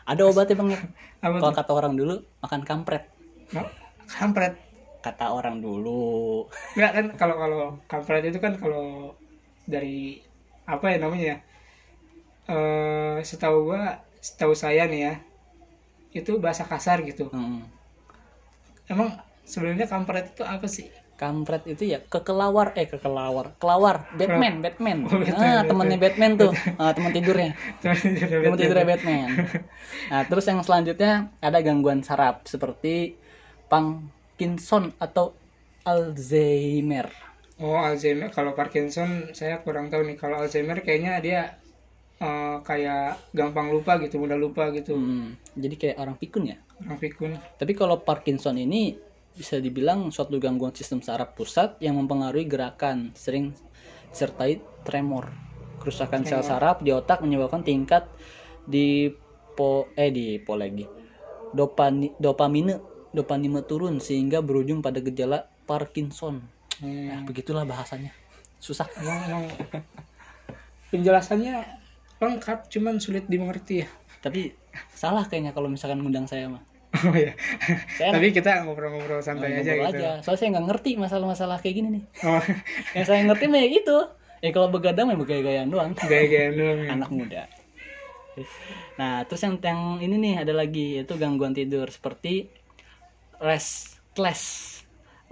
ada obatnya bengek. Kalau kata orang dulu makan kampret. Kampret. Kata orang dulu. Enggak kan kalau kalau kampret itu kan kalau dari apa ya namanya ya? Eh, setahu gua, setahu saya nih ya, itu bahasa kasar gitu. Hmm. Emang sebenarnya kampret itu apa sih? Kampret itu ya kekelawar eh kekelawar. Kelawar, Batman, Batman. Oh, Batman, ah, Batman. temannya Batman tuh. Ah, teman tidurnya. Teman tidurnya Batman. Nah, terus yang selanjutnya ada gangguan saraf seperti Parkinson atau Alzheimer. Oh Alzheimer. Kalau Parkinson saya kurang tahu nih. Kalau Alzheimer kayaknya dia eh, kayak gampang lupa gitu, mudah lupa gitu. Hmm, jadi kayak orang pikun ya. Orang pikun. Tapi kalau Parkinson ini bisa dibilang suatu gangguan sistem saraf pusat yang mempengaruhi gerakan, sering disertai tremor. Kerusakan sel saraf di otak menyebabkan tingkat di po eh di po lagi. Dopani, dopamine dopamine turun sehingga berujung pada gejala Parkinson. Hmm. Nah, begitulah bahasanya. susah. Emang, emang penjelasannya lengkap cuman sulit dimengerti ya. Tapi salah kayaknya kalau misalkan ngundang saya mah oh ya saya tapi kita ngobrol-ngobrol santai aja ngobrol gitu. aja. Soalnya saya nggak ngerti masalah-masalah kayak gini nih. Oh. Yang saya ngerti mah ya gitu. Ya kalau begadang mah bergaya-gayaan doang. Gaya-gaya doang. Ya. anak muda. Nah terus yang yang ini nih ada lagi yaitu gangguan tidur. Seperti restless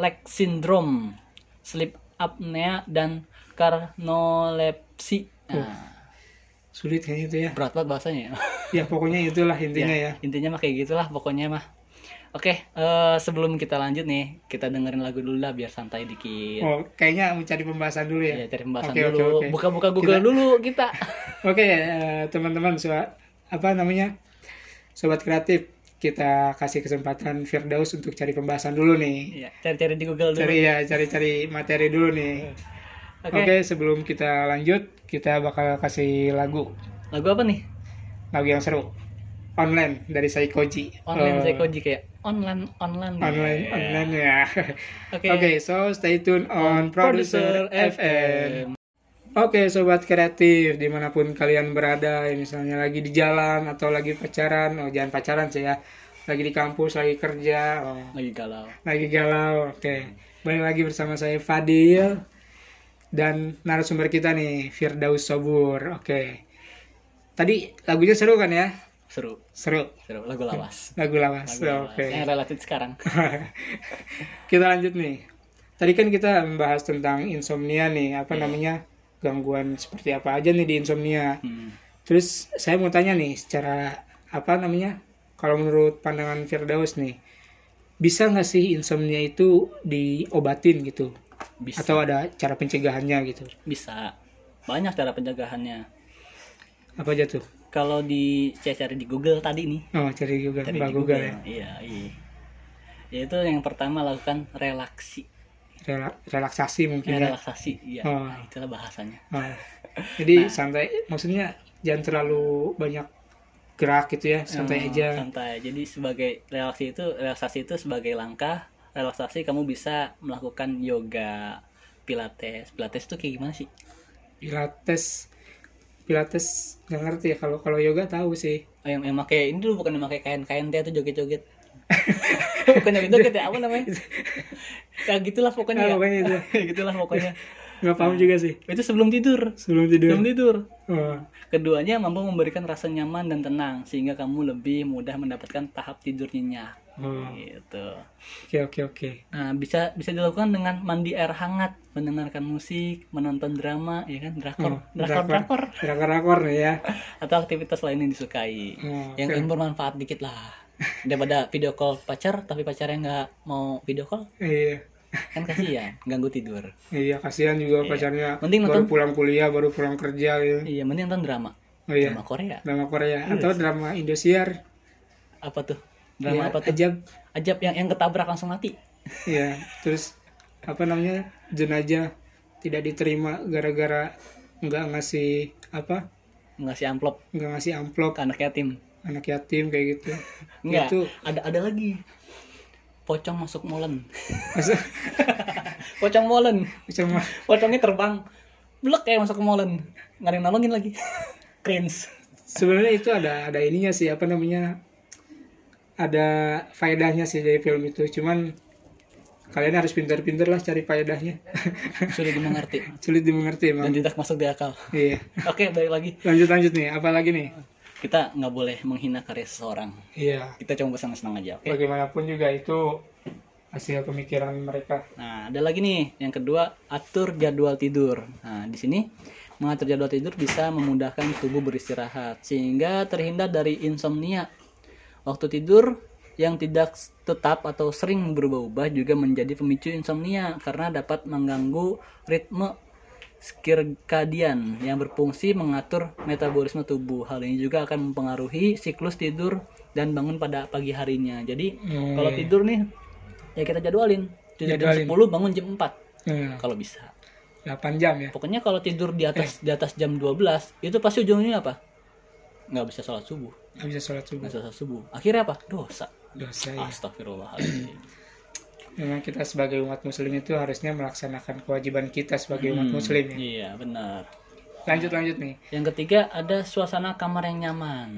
leg syndrome sleep apnea dan karnolepsi. Nah, sulit kayaknya itu ya. Berat banget bahasanya ya. Ya pokoknya itulah intinya ya, intinya mah kayak gitulah pokoknya mah. Oke eh, sebelum kita lanjut nih kita dengerin lagu dulu lah biar santai dikit. Oh kayaknya mau cari pembahasan dulu ya? Ya cari pembahasan oke, dulu. oke. buka-buka Google Kita- dulu kita. Oke eh, teman-teman sobat apa namanya? Sobat kreatif kita kasih kesempatan Firdaus untuk cari pembahasan dulu nih. Iya, cari-cari di Google dulu. Cari ya cari-cari materi dulu nih. Oke. Oke sebelum kita lanjut kita bakal kasih lagu. Lagu apa nih? Lagu yang seru. Online dari Saikoji. Online Eh, psychology kayak online online. online Yeah. online ya. Oke. Oke so stay tune on Producer FM Oke sobat kreatif di mana pun kalian berada misalnya lagi di jalan atau lagi pacaran oh jangan pacaran sih ya. Lagi di kampus lagi kerja oh, lagi galau. Lagi galau oke. Balik lagi bersama saya Fadil dan narasumber kita nih Firdaus Sobur oke. Tadi lagunya seru kan ya? Seru. Seru. Seru. Lagu lawas. Lagu lawas lagu lawas. oke. Yang relatif sekarang. Kita lanjut nih. Tadi kan kita membahas tentang insomnia nih apa namanya gangguan seperti apa aja nih di insomnia. Hmm. terus saya mau tanya nih secara apa namanya kalau menurut pandangan Firdaus nih bisa nggak sih insomnia itu diobatin gitu? Bisa. Atau ada cara pencegahannya gitu? Bisa. Banyak cara pencegahannya. Apa aja tuh? Kalau di saya cari di Google tadi nih. Oh cari Google. Cari Mbak di Google, ya. Iya iya. Yaitu yang pertama lakukan relaksi Rela- relaksasi mungkin ya. Relaksasi iya. Oh. nah, itulah bahasanya. Oh. jadi santai maksudnya jangan terlalu banyak gerak gitu ya santai Oh, aja. santai. Jadi sebagai relaksasi itu relaksasi itu sebagai langkah relaksasi kamu bisa melakukan yoga pilates. Pilates itu kayak gimana sih? Pilates pilates nggak ngerti ya. Kalau kalau yoga tahu sih. Oh, yang yang pakai ini dulu bukan yang pakai kain kain teh itu joget joget bukan joget joget ya apa namanya? Ya gitulah pokoknya Ah, ya. pokoknya itu. gitulah pokoknya. Nggak paham juga sih. Itu sebelum tidur. Sebelum tidur. Sebelum tidur. Oh. keduanya mampu memberikan rasa nyaman dan tenang sehingga kamu lebih mudah mendapatkan tahap tidur nyenyak. Oh. gitu. Oke oke oke. Nah bisa bisa dilakukan dengan mandi air hangat mendengarkan musik menonton drama ya kan? Drakor Oh, drakor drakor. drakor. Drakor ya. Atau aktivitas lain yang disukai. Oh, yang bermanfaat dikit lah daripada video call pacar tapi pacarnya nggak mau video call? Iya. Kan kasihan ganggu tidur. Iya kasihan juga Iya. pacarnya. Mending baru nonton- pulang kuliah baru pulang kerja gitu. Iya mending nonton drama. Oh iya. Drama Korea. Drama Korea. Iya. atau drama Indosiar. Apa tuh? Drama Iya, apa tuh? Ajab. Ajab yang yang ketabrak langsung mati. Iya, terus apa namanya? Jenazah tidak diterima gara-gara nggak ngasih apa? Ngasih amplop. Nggak ngasih amplop. Ke anak yatim anak yatim kayak gitu. Enggak itu ada ada lagi. Pocong masuk molen. Masa pocong molen. Sama pocongnya terbang. Blek kayak masuk ke molen. Nggak ada yang nolongin lagi. Cringe. Sebenarnya itu ada ada ininya sih apa namanya ada faedahnya sih dari film itu. Cuman kalian harus pintar-pintar lah cari faedahnya. Sudah dimengerti. Sulit dimengerti dan emang tidak masuk di akal. Iya. Oke balik lagi. Lanjut lanjut nih apa lagi nih kita nggak boleh menghina karya seseorang. Iya. Kita cuma bersenang-senang aja oke? Bagaimanapun juga itu hasil pemikiran mereka. Nah ada lagi nih yang kedua atur jadwal tidur. Nah di sini mengatur jadwal tidur bisa memudahkan tubuh beristirahat sehingga terhindar dari insomnia. Waktu tidur yang tidak tetap atau sering berubah-ubah juga menjadi pemicu insomnia karena dapat mengganggu ritme skirkadian yang berfungsi mengatur metabolisme tubuh. Hal ini juga akan mempengaruhi siklus tidur dan bangun pada pagi harinya. Jadi Hmm, kalau iya. tidur nih ya kita jadwalin. Tidur Jadwalin. jam 10 bangun jam 4 Hmm, kalau bisa. 8 jam ya Pokoknya kalau tidur di atas di atas jam 12 itu pasti ujungnya apa? nggak bisa sholat subuh. nggak bisa sholat subuh Nggak bisa sholat subuh. Akhirnya apa? Dosa. dosa ya Astagfirullahaladzim. Memang kita sebagai umat muslim itu harusnya melaksanakan kewajiban kita sebagai umat Hmm, muslim ya. Iya, benar. Lanjut lanjut nih. Yang ketiga ada suasana kamar yang nyaman.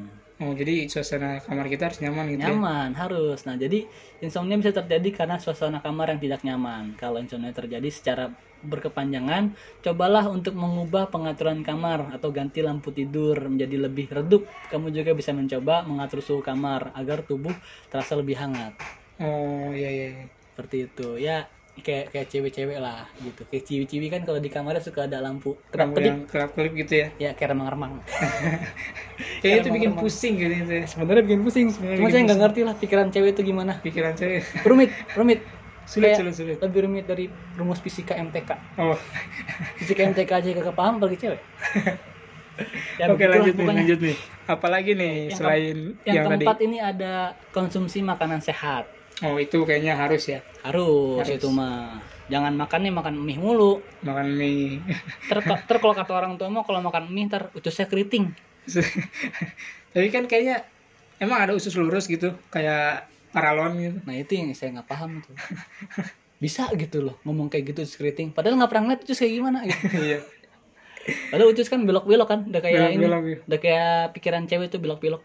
Oh, jadi suasana kamar kita harus nyaman gitu ya. Nyaman harus. Nah, jadi insomnia bisa terjadi karena suasana kamar yang tidak nyaman. Kalau insomnia terjadi secara berkepanjangan, cobalah untuk mengubah pengaturan kamar atau ganti lampu tidur menjadi lebih redup. Kamu juga bisa mencoba mengatur suhu kamar agar tubuh terasa lebih hangat. Oh, iya iya. Seperti itu. Ya, kayak kayak cewek-cewek lah gitu. Kayak ciwi-ciwi kan kalau di kamarnya suka ada lampu Lampu kedap-kedip. yang kelap-kelip gitu ya. Ya, kayak remang-remang. Kayaknya itu bikin pusing gitu itu. ya. Sebenarnya bikin pusing. Sebenarnya Cuma saya nggak ngerti lah pikiran cewek itu gimana. Pikiran saya. rumit rumit Sulit, Kayak sulit, sulit. lebih rumit dari rumus fisika MTK Oh. fisika MTK aja kagak paham bagi cewek Ya, Oke, begitulah lanjut nih, lanjut nih. Apalagi nih Yang selain yang, yang, tadi? keempat ini ada konsumsi makanan sehat Oh, itu kayaknya harus ya. harus, Harus. itu mah jangan makan nih makan mie mulu Makan mie. ter, ter kalau kata orang tua mah kalau makan mie ntar utusnya keriting Tapi kan kayaknya emang ada usus lurus gitu, kayak paralon gitu. nah itu yang saya nggak paham tuh bisa gitu loh ngomong kayak gitu keriting padahal nggak pernah ngeliat utus kayak gimana gitu Iya. padahal utus kan belok-belok kan udah kayak ini Belok-belok, iya. udah kayak pikiran cewek tuh belok-belok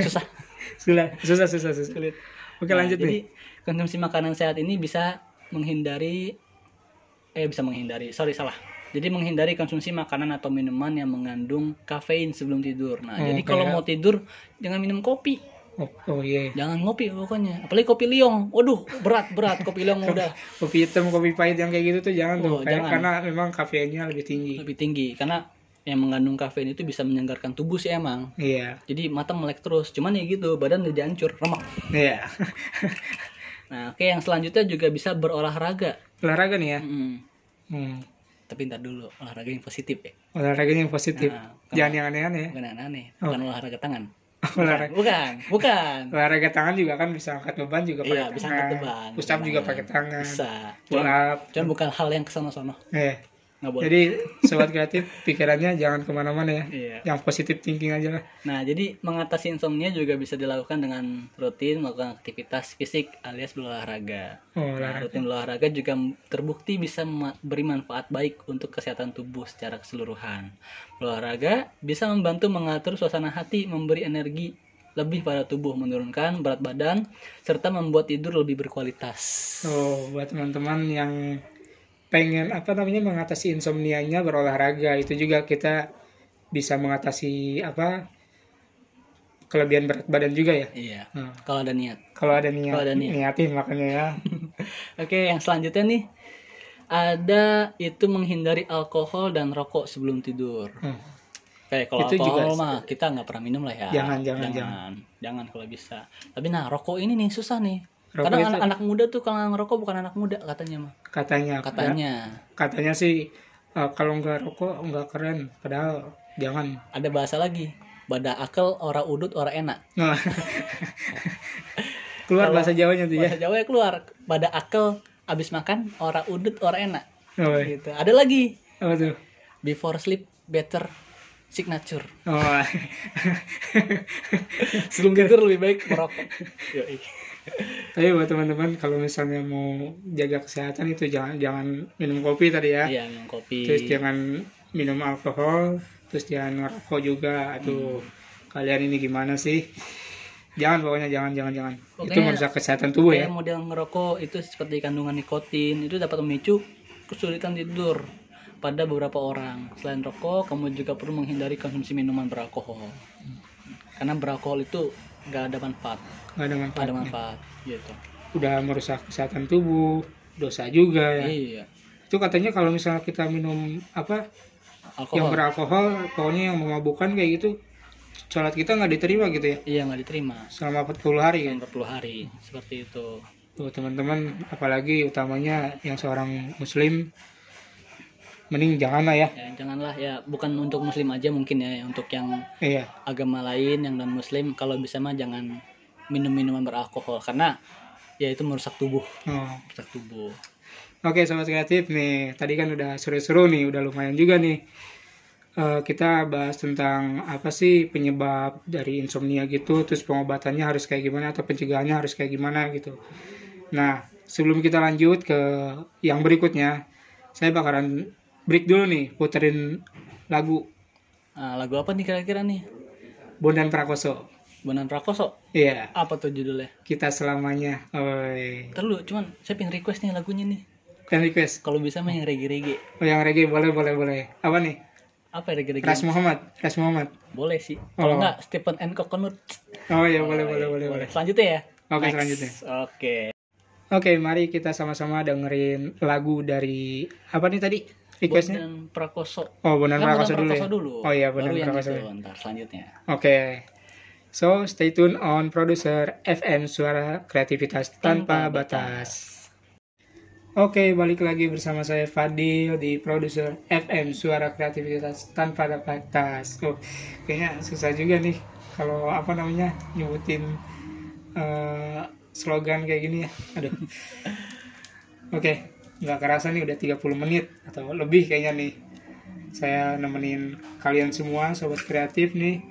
susah Susah, susah, susah, susah. Oke, Nah, lanjut jadi, nih. konsumsi makanan sehat ini bisa menghindari eh bisa menghindari, sorry salah. Jadi menghindari konsumsi makanan atau minuman yang mengandung kafein sebelum tidur. Nah, Oh, jadi kalau mau tidur jangan minum kopi, Oh, oh iya. jangan ngopi pokoknya. Apalagi kopi liong. Waduh, berat berat kopi liong udah Kopi hitam, kopi pahit yang kayak gitu tuh jangan Oh, tuh. Jangan. Karena memang kafeinnya lebih tinggi. lebih tinggi karena yang mengandung kafein itu bisa menyegarkan tubuh sih emang. Iya. Jadi mata melek terus. Cuman ya gitu, badan jadi hancur, remak. Iya. Nah, oke yang selanjutnya juga bisa berolahraga. Olahraga nih ya. Mm. Hmm. Tapi ntar dulu, olahraga yang positif ya. Olahraganya yang positif. Nah, jangan yang aneh-aneh ya. bukan aneh Oh. bukan olahraga tangan Olahraga bukan bukan olahraga tangan juga kan bisa angkat beban juga iya pakai bisa tangan. angkat beban Push up juga pakai tangan. bisa Pull cuman, up. cuman bukan hal yang ke sana sono Eh, nggak boleh jadi sobat kreatif pikirannya jangan ke mana-mana ya. iya Yang positif thinking aja lah. nah jadi mengatasi insomnia juga bisa dilakukan dengan rutin melakukan aktivitas fisik alias berolahraga Oh, Nah, rutin berolahraga juga terbukti bisa beri manfaat baik untuk kesehatan tubuh secara keseluruhan. Berolahraga bisa membantu mengatur suasana hati, memberi energi lebih pada tubuh, menurunkan berat badan, serta membuat tidur lebih berkualitas. Oh, buat teman-teman yang pengen apa namanya mengatasi insomnia-nya berolahraga itu juga kita bisa mengatasi apa kelebihan berat badan juga ya. Iya, Nah, kalau ada niat. kalau ada niat, Kalau ada niat. niatin makanya ya. Oke, yang selanjutnya nih ada itu menghindari alkohol dan rokok sebelum tidur. Hmm. Kayak kalau Itu juga alkohol sih. mah kita nggak pernah minum lah ya. Jangan, jangan, jangan, jangan kalau bisa. Tapi nah rokok ini nih susah nih. Rokok Kadang itu- anak-anak muda tuh kalau ngerokok bukan anak muda katanya mah. Katanya, Katanya katanya sih eh, kalau nggak rokok nggak keren. Padahal jangan. ada bahasa lagi. Bada akel ora udut ora enak. Nah. Keluar Kalau- bahasa Jawanya tuh ya. Bahasa Jawa keluar. Bada akel abis makan ora udut ora enak. Oh, Gitu. Ada lagi. apa tuh? Before sleep better signature. Oh, Sebelum tidur lebih baik merokok. Yoi. Tapi buat teman-teman kalau misalnya mau jaga kesehatan itu jangan jangan minum kopi tadi ya. Iya, minum kopi. Terus jangan minum alkohol, terus jangan ngerokok juga. Aduh, Hmm. kalian ini gimana sih? Jangan pokoknya jangan jangan jangan. itu Pokoknya merusak kesehatan tubuh ya. Model ngerokok itu seperti kandungan nikotin itu dapat memicu kesulitan tidur pada beberapa orang. Selain rokok, kamu juga perlu menghindari konsumsi minuman beralkohol. Karena beralkohol itu nggak ada manfaat, Gak ada nggak ada manfaat gitu. Udah merusak kesehatan tubuh, dosa juga ya. Iya, Itu katanya kalau misalnya kita minum apa yang alkohol. beralkohol, pokoknya yang memabukkan kayak gitu, sholat kita nggak diterima gitu ya Iya nggak diterima. selama 40 hari kan. Yang 40 hari seperti itu. Tuh teman-teman, apalagi utamanya yang seorang muslim, mending jangan lah ya. Ya, janganlah ya bukan untuk muslim aja mungkin ya untuk yang Iya. agama lain yang non muslim kalau bisa mah jangan minum minuman beralkohol karena ya itu merusak tubuh Oh. merusak tubuh Oke sobat kreatif nih, tadi kan udah seru-seru nih, udah lumayan juga nih. Eh, kita bahas tentang apa sih penyebab dari insomnia gitu, terus pengobatannya harus kayak gimana atau pencegahannya harus kayak gimana gitu. Nah, sebelum kita lanjut ke yang berikutnya, saya bakalan break dulu nih, puterin lagu Ah, lagu apa nih kira-kira nih? Bondan Prakoso. Bonan Prakoso. Iya, Apa tuh judulnya? kita selamanya. Oi. Ntar lu, cuman saya pengen request nih lagunya nih. Kan request. Kalau bisa mah yang reggae-reggae. Oh, yang reggae boleh, boleh, boleh. Apa nih? Apa ya reggae-reggae? Ras Muhammad, Ras Muhammad. Boleh sih. Kalau Oh. enggak Stephen and Coconut. Oh iya, boleh, boleh, boleh, boleh. Selanjutnya ya. Oke, Next. selanjutnya. Oke. Oke, mari kita sama-sama dengerin lagu dari apa nih tadi? Requestnya? Bonan Prakoso. Oh, Bondan Prakoso Bonan dulu ya. Prakoso dulu. Oh iya, Bondan Baru yang Prakoso. itu, Ntar selanjutnya. Oke. So, stay tune on producer FM Suara Kreativitas Tanpa, Tanpa Batas. Oke, balik lagi bersama saya Fadil di producer FM Suara Kreativitas Tanpa Batas. Oh, kayaknya susah juga nih kalau apa namanya nyebutin eh, slogan kayak gini ya. Aduh. Oke, nggak kerasa nih udah 30 menit atau lebih kayaknya nih. Saya nemenin kalian semua sobat kreatif nih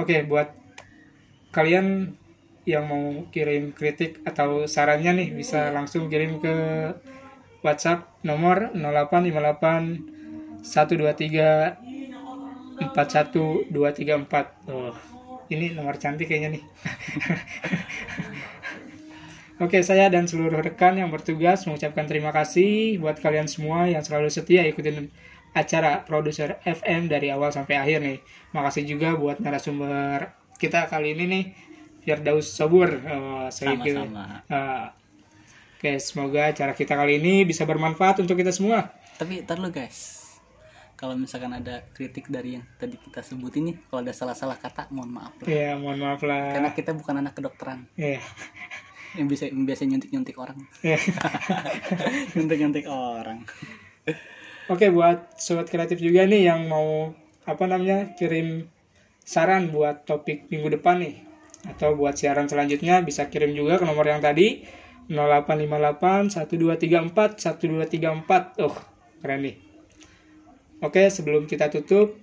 Oke, buat kalian yang mau kirim kritik atau sarannya nih bisa langsung kirim ke WhatsApp nomor 0858 123 41234. Oh, ini nomor cantik kayaknya nih. Oke, saya dan seluruh rekan yang bertugas mengucapkan terima kasih buat kalian semua yang selalu setia ikutin acara produser FM dari awal sampai akhir nih. Makasih juga buat narasumber kita kali ini nih, Firdaus Sobur. Oh, Sama-sama. Ah, Oke, semoga acara kita kali ini bisa bermanfaat untuk kita semua. Tapi ntar lu guys. Kalau misalkan ada kritik dari yang tadi kita sebut ini, kalau ada salah-salah kata, mohon maaf. lah. Ya, mohon maaf Karena lah. kita bukan anak kedokteran Ya, yang bisa yang biasa nyuntik-nyuntik orang. ya. nyuntik-nyuntik orang. Oke, buat sobat kreatif juga nih yang mau apa namanya kirim saran buat topik minggu depan nih atau buat siaran selanjutnya bisa kirim juga ke nomor yang tadi 0858 1234 1234. Oh, keren nih. Oke, sebelum kita tutup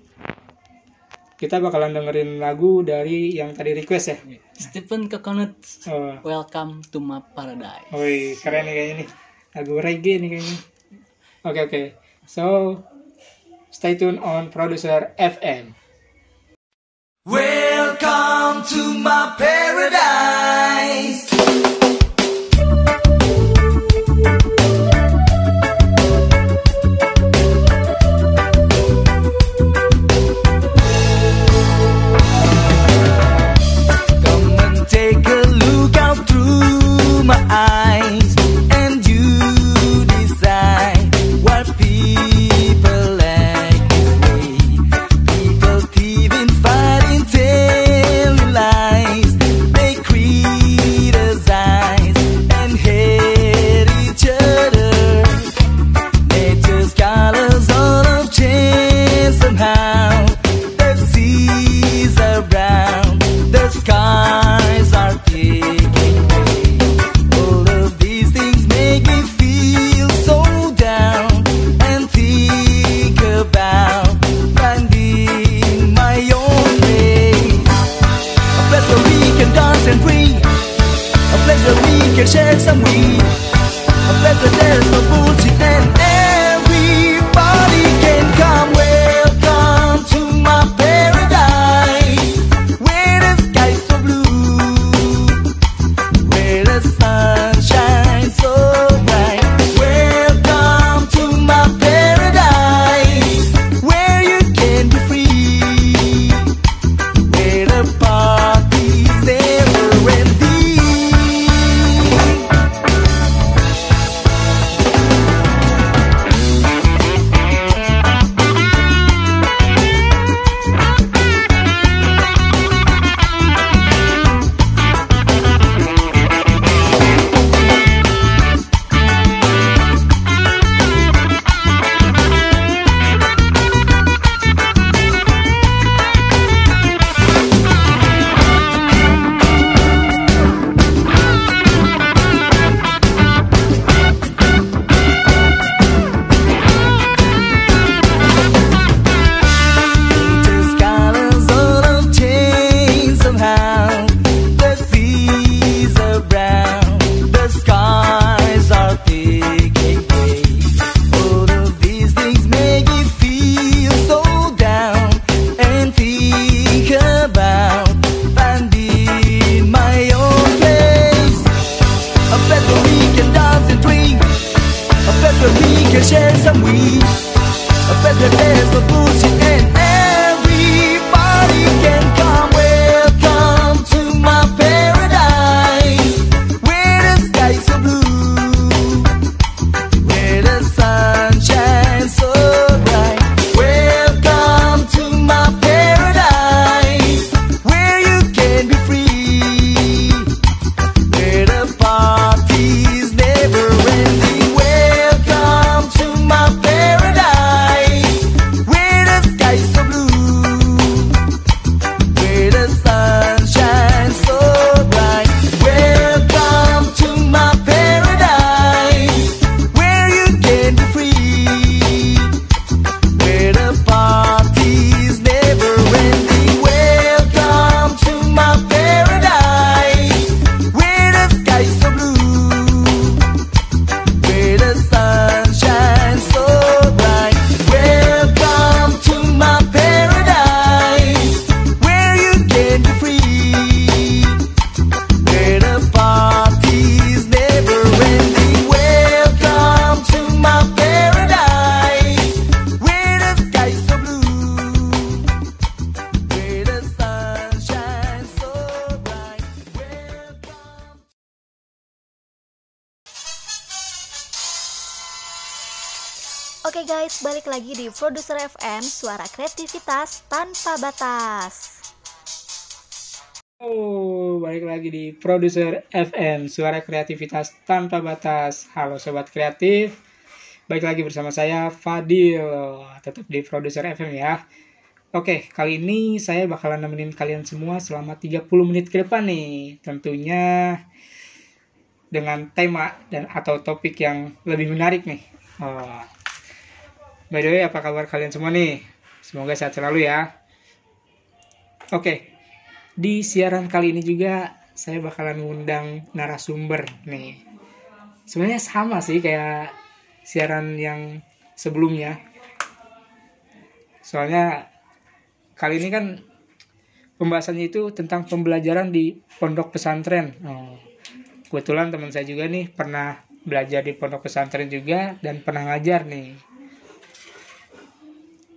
kita bakalan dengerin lagu dari yang tadi request ya. Stephen Coconut, Oh, welcome to my paradise. Wih, keren nih kayaknya nih. Lagu reggae nih kayaknya. Oke, oke. So, stay tune on Producer FM. Welcome to my paradise. Suara kreativitas tanpa batas. Oh, balik lagi di Produser FM, suara kreativitas tanpa batas. Halo sobat kreatif, balik lagi bersama saya Fadil, tetap di Produser FM ya. Oke, kali ini saya bakalan nemenin kalian semua selama 30 menit ke depan nih. Tentunya dengan tema dan atau topik yang lebih menarik nih. Oh. By the way, apa kabar kalian semua nih? Semoga sehat selalu ya. Oke, di siaran kali ini juga saya bakalan ngundang narasumber nih. Sebenarnya sama sih kayak siaran yang sebelumnya. Soalnya kali ini kan pembahasannya itu tentang pembelajaran di pondok pesantren. Oh, kebetulan teman saya juga nih pernah belajar di pondok pesantren juga dan pernah ngajar nih.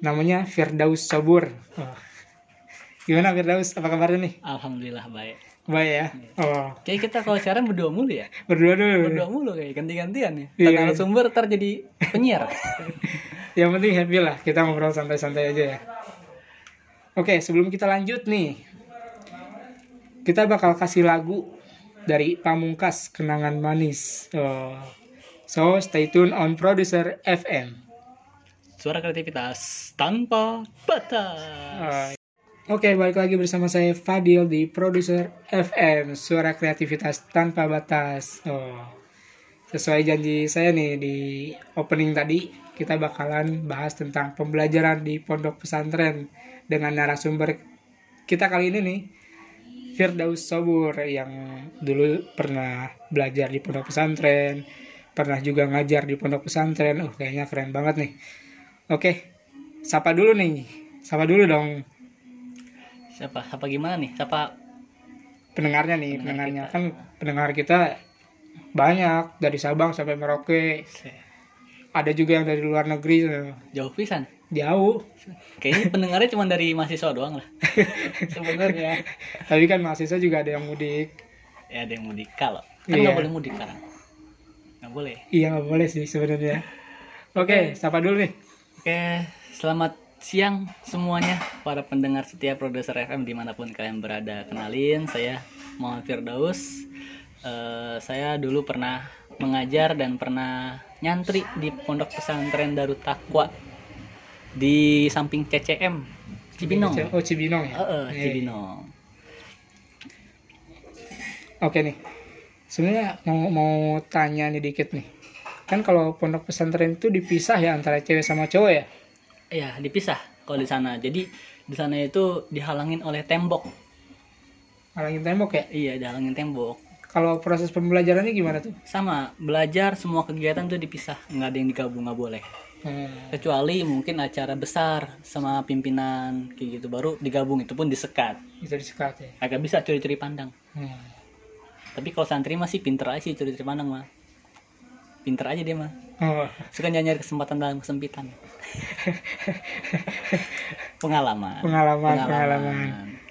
Namanya Firdaus Sabur. Oh. Gimana Firdaus? Apa kabarnya nih? Alhamdulillah baik. Baik ya. Oh, Kayak kita kalau siaran berdua mulu ya. berdua dulu. Berdua mulu kayak ganti-gantian ya. Iya. Tengah sumber ntar jadi penyiar. Yang penting happy lah. Kita ngobrol santai-santai aja ya. Oke, sebelum kita lanjut nih. Kita bakal kasih lagu dari Pamungkas Kenangan Manis. Oh. So, stay tune on Producer FM. Suara kreativitas tanpa batas. Oke, balik lagi bersama saya Fadil di Producer FM, suara kreativitas tanpa batas. Oh. Sesuai janji saya nih di opening tadi, kita bakalan bahas tentang pembelajaran di pondok pesantren dengan narasumber kita kali ini nih, Firdaus Sobur yang dulu pernah belajar di pondok pesantren, pernah juga ngajar di pondok pesantren. Oh, kayaknya keren banget nih. Oke, sapa dulu nih. Sapa dulu dong Siapa? Siapa gimana nih? Siapa? pendengarnya nih, Pendengar pendengarnya kan pendengar kita banyak dari Sabang sampai Merauke. Ada juga yang dari luar negeri Jauh pisan. jauh. Kayaknya pendengarnya cuma dari mahasiswa doang lah. Sebenarnya. Tapi kan mahasiswa juga ada yang mudik. Ya ada yang mudik kalau. Kan Iya. nggak boleh mudik sekarang. Nggak boleh. Iya nggak boleh sih sebenarnya. Oke, sapa dulu nih. Oke, selamat siang semuanya para pendengar setia produser FM di mana pun kalian berada. Kenalin, saya Muhammad Firdaus. Eh, saya dulu pernah mengajar dan pernah nyantri di pondok pesantren Darut Takwa di samping CCM Cibinong. Oh Cibinong ya. Heeh, Iya. Cibinong. Oke nih. Sebenarnya mau mau tanya nih dikit nih. Kan kalau pondok pesantren itu dipisah ya antara cewek sama cowok ya? Iya, dipisah kalau di sana. Jadi di sana itu dihalangin oleh tembok. Halangin tembok ya? Iya, dihalangin tembok. Kalau proses pembelajarannya gimana tuh? Sama, belajar semua kegiatan tuh dipisah, nggak ada yang digabung nggak boleh. Hmm. Kecuali mungkin acara besar sama pimpinan kayak gitu baru digabung itu pun disekat. Bisa disekat ya. Agak bisa curi-curi pandang. Hmm. Tapi kalau santri masih pinter aja sih curi-curi pandang mah. Pinter aja dia mah. Oh, suka nyari kesempatan dalam kesempitan pengalaman pengalaman, pengalaman.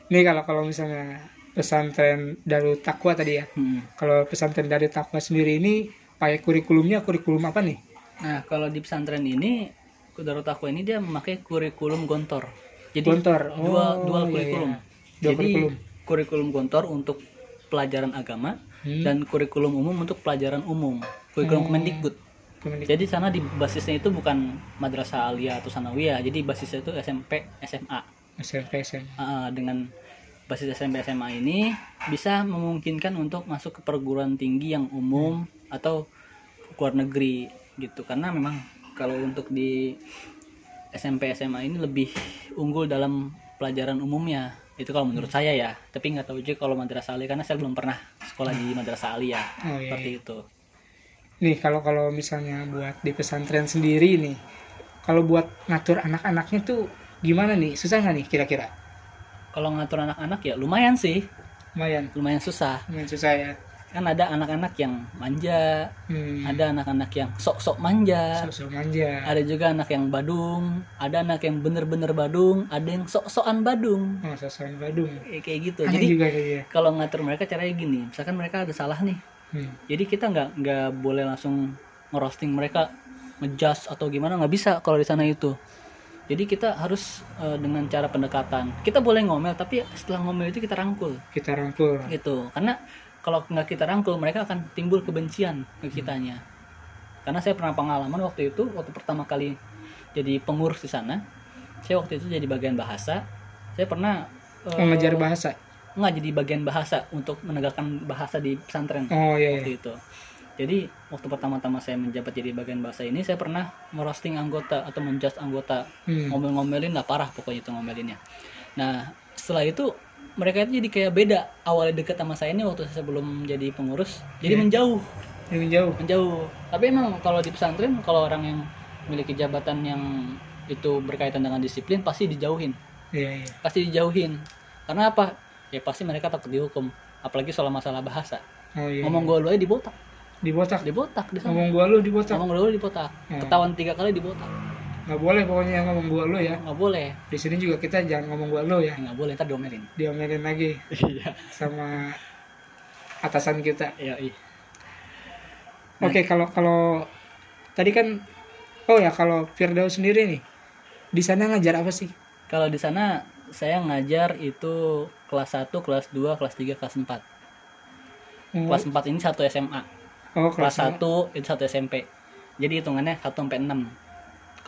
Ini kalau kalau misalnya pesantren Darut Takwa tadi ya. Hmm. Kalau pesantren Darut Takwa sendiri ini pakai kurikulumnya kurikulum apa nih? nah kalau di pesantren ini Darut Takwa ini dia memakai kurikulum gontor jadi Gontor. dua Oh, dua iya, kurikulum iya. Dua jadi kurikulum. kurikulum gontor untuk pelajaran agama Hmm. dan kurikulum umum untuk pelajaran umum kurikulum Oh. Kemendikbud Kemendik- jadi sana di basisnya itu bukan madrasah aliyah atau sanawiyah jadi basisnya itu SMP SMA SMP SMA. Ah, dengan basis SMP SMA ini bisa memungkinkan untuk masuk ke perguruan tinggi yang umum atau ke luar negeri gitu karena memang kalau untuk di SMP SMA ini lebih unggul dalam pelajaran umumnya itu kalau menurut saya ya tapi nggak tahu juga kalau madrasah aliyah karena saya belum pernah sekolah di madrasah aliyah Oh, iya, seperti iya. itu Nih kalau kalau misalnya buat di pesantren sendiri nih, kalau buat ngatur anak-anaknya tuh gimana nih? Susah nggak nih kira-kira? kalau ngatur anak-anak ya lumayan sih Lumayan, lumayan susah lumayan susah ya. Kan ada anak-anak yang manja Hmm. ada anak-anak yang sok-sok manja Sosok manja. ada juga anak yang badung ada anak yang bener-bener badung ada yang sok-sokan badung Oh, sosokan Badung. Eh, kayak gitu Aneh jadi juga kayaknya. kalau ngatur mereka caranya gini misalkan mereka ada salah nih Hmm. jadi kita nggak nggak boleh langsung ngerosting mereka ngejudge atau gimana nggak bisa kalau di sana itu jadi kita harus eh, dengan cara pendekatan kita boleh ngomel tapi setelah ngomel itu kita rangkul Kita rangkul. gitu karena kalau nggak kita rangkul mereka akan timbul kebencian ke kitanya karena saya pernah pengalaman waktu itu waktu pertama kali jadi pengurus di sana saya waktu itu jadi bagian bahasa saya pernah eh, Mengajar bahasa. nggak jadi bagian bahasa untuk menegakkan bahasa di pesantren Oh iya. waktu iya. itu jadi waktu pertama-tama saya menjabat jadi bagian bahasa ini saya pernah merosting anggota atau menjudge anggota Hmm. ngomel-ngomelin lah parah pokoknya itu ngomelinnya nah setelah itu mereka itu jadi kayak beda awalnya deket sama saya ini waktu saya belum jadi pengurus jadi Iya. menjauh Ini jauh. menjauh tapi emang kalau di pesantren kalau orang yang memiliki jabatan yang itu berkaitan dengan disiplin pasti dijauhin Iya iya. pasti dijauhin karena apa ya pasti mereka takut dihukum apalagi soal masalah bahasa Oh iya. ngomong gue lu aja dibotak dibotak. dibotak di Ngomong gua lu dibotak. ngomong lu dibotak Hmm. ketahuan tiga kali dibotak Nggak boleh pokoknya ngomong gua lu ya. nggak boleh. Di sini juga kita jangan ngomong gua lu ya. nggak boleh ntar diomelin. Diomelin lagi. Iya. Sama atasan kita. iya iya Oke, kalau kalau tadi kan oh ya kalau Firdaus sendiri nih di sana ngajar apa sih? kalau di sana saya ngajar itu kelas 1, kelas 2, kelas 3, kelas 4 Oh, kelas 4 ini satu SMA oh, kelas kelas 1 itu satu SMP jadi hitungannya 1 sampai 6 Oh,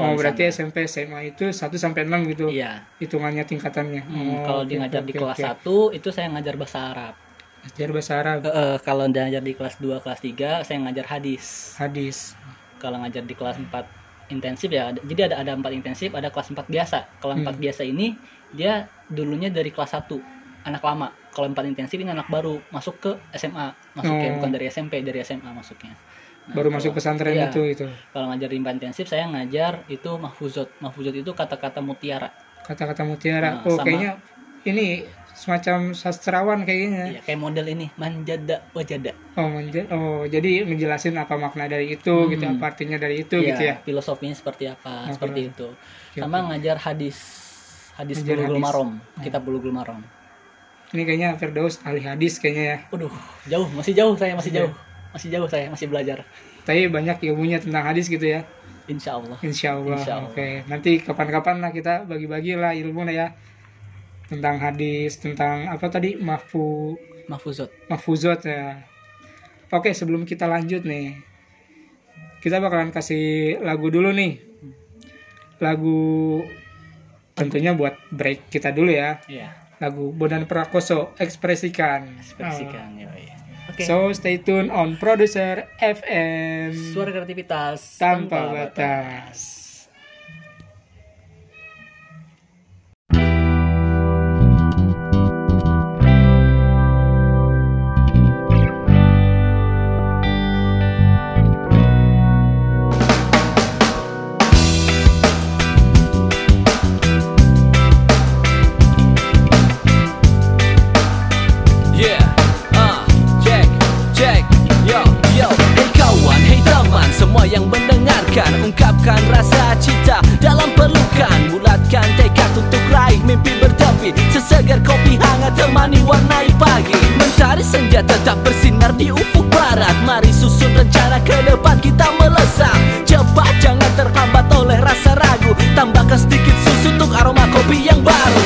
Kalau di berarti. SMP SMA itu 1 sampai 6 gitu. iya Hitungannya tingkatannya. Hmm, Oh, kalau di ngajar oke, di kelas oke. 1 itu saya ngajar bahasa Arab Ngajar bahasa Arab, Eh, eh, kalau ngajar di kelas 2, kelas 3 saya ngajar hadis hadis. kalau ngajar di kelas 4 intensif ya jadi ada ada 4 intensif ada kelas 4 biasa kalau 4 Hmm. biasa ini dia dulunya dari kelas 1 anak lama kalau 4 intensif ini anak baru masuk ke SMA masuknya Oh. bukan dari SMP dari SMA masuknya Baru kalau- masuk pesantren iya. itu itu. kalau ngajar di 4 intensif saya ngajar itu mahfuzot mahfuzot itu kata-kata mutiara Kata-kata mutiara. Nah, oh, sama- kayaknya ini semacam sastrawan kayaknya. ya, kayak model ini manjada wajada Oh, menje- oh, jadi menjelasin apa makna dari itu Hmm. gitu, apa artinya dari itu Iya, gitu ya. filosofinya seperti apa Oh, seperti itu Oke, sama ngajar hadis hadis Ngajar bulughul hadis. marom Hmm. kitab bulughul marom Ini kayaknya Firdaus ahli hadis kayaknya ya. Waduh, jauh, masih jauh saya, masih Iya. jauh. Masih jauh saya, masih belajar. Tapi banyak ilmunya tentang hadis gitu ya. Insya Allah. Insya Allah. Insya Allah. Oke, nanti kapan-kapan lah kita bagi-bagi lah ilmu lah ya tentang hadis, tentang apa tadi mahfu Mahfuzot. mahfuzot ya. Oke, sebelum kita lanjut nih, kita bakalan kasih lagu dulu nih. Lagu tentunya buat break kita dulu ya. Iya, Lagu Bondan Prakoso ekspresikan. ekspresikan. ya, Oke. So stay tune on producer FM Suara kreativitas tanpa batas. Yeah, ungkapkan rasa cita dalam perlukan. Bulatkan tekad untuk raih mimpi bertepi. Sesegar kopi hangat temani warnai pagi. Mentari senja tetap bersinar di ufuk barat. Mari susun rencana ke depan kita melesat. Cepat jangan terhambat oleh rasa ragu. Tambahkan sedikit susu untuk aroma kopi yang baru.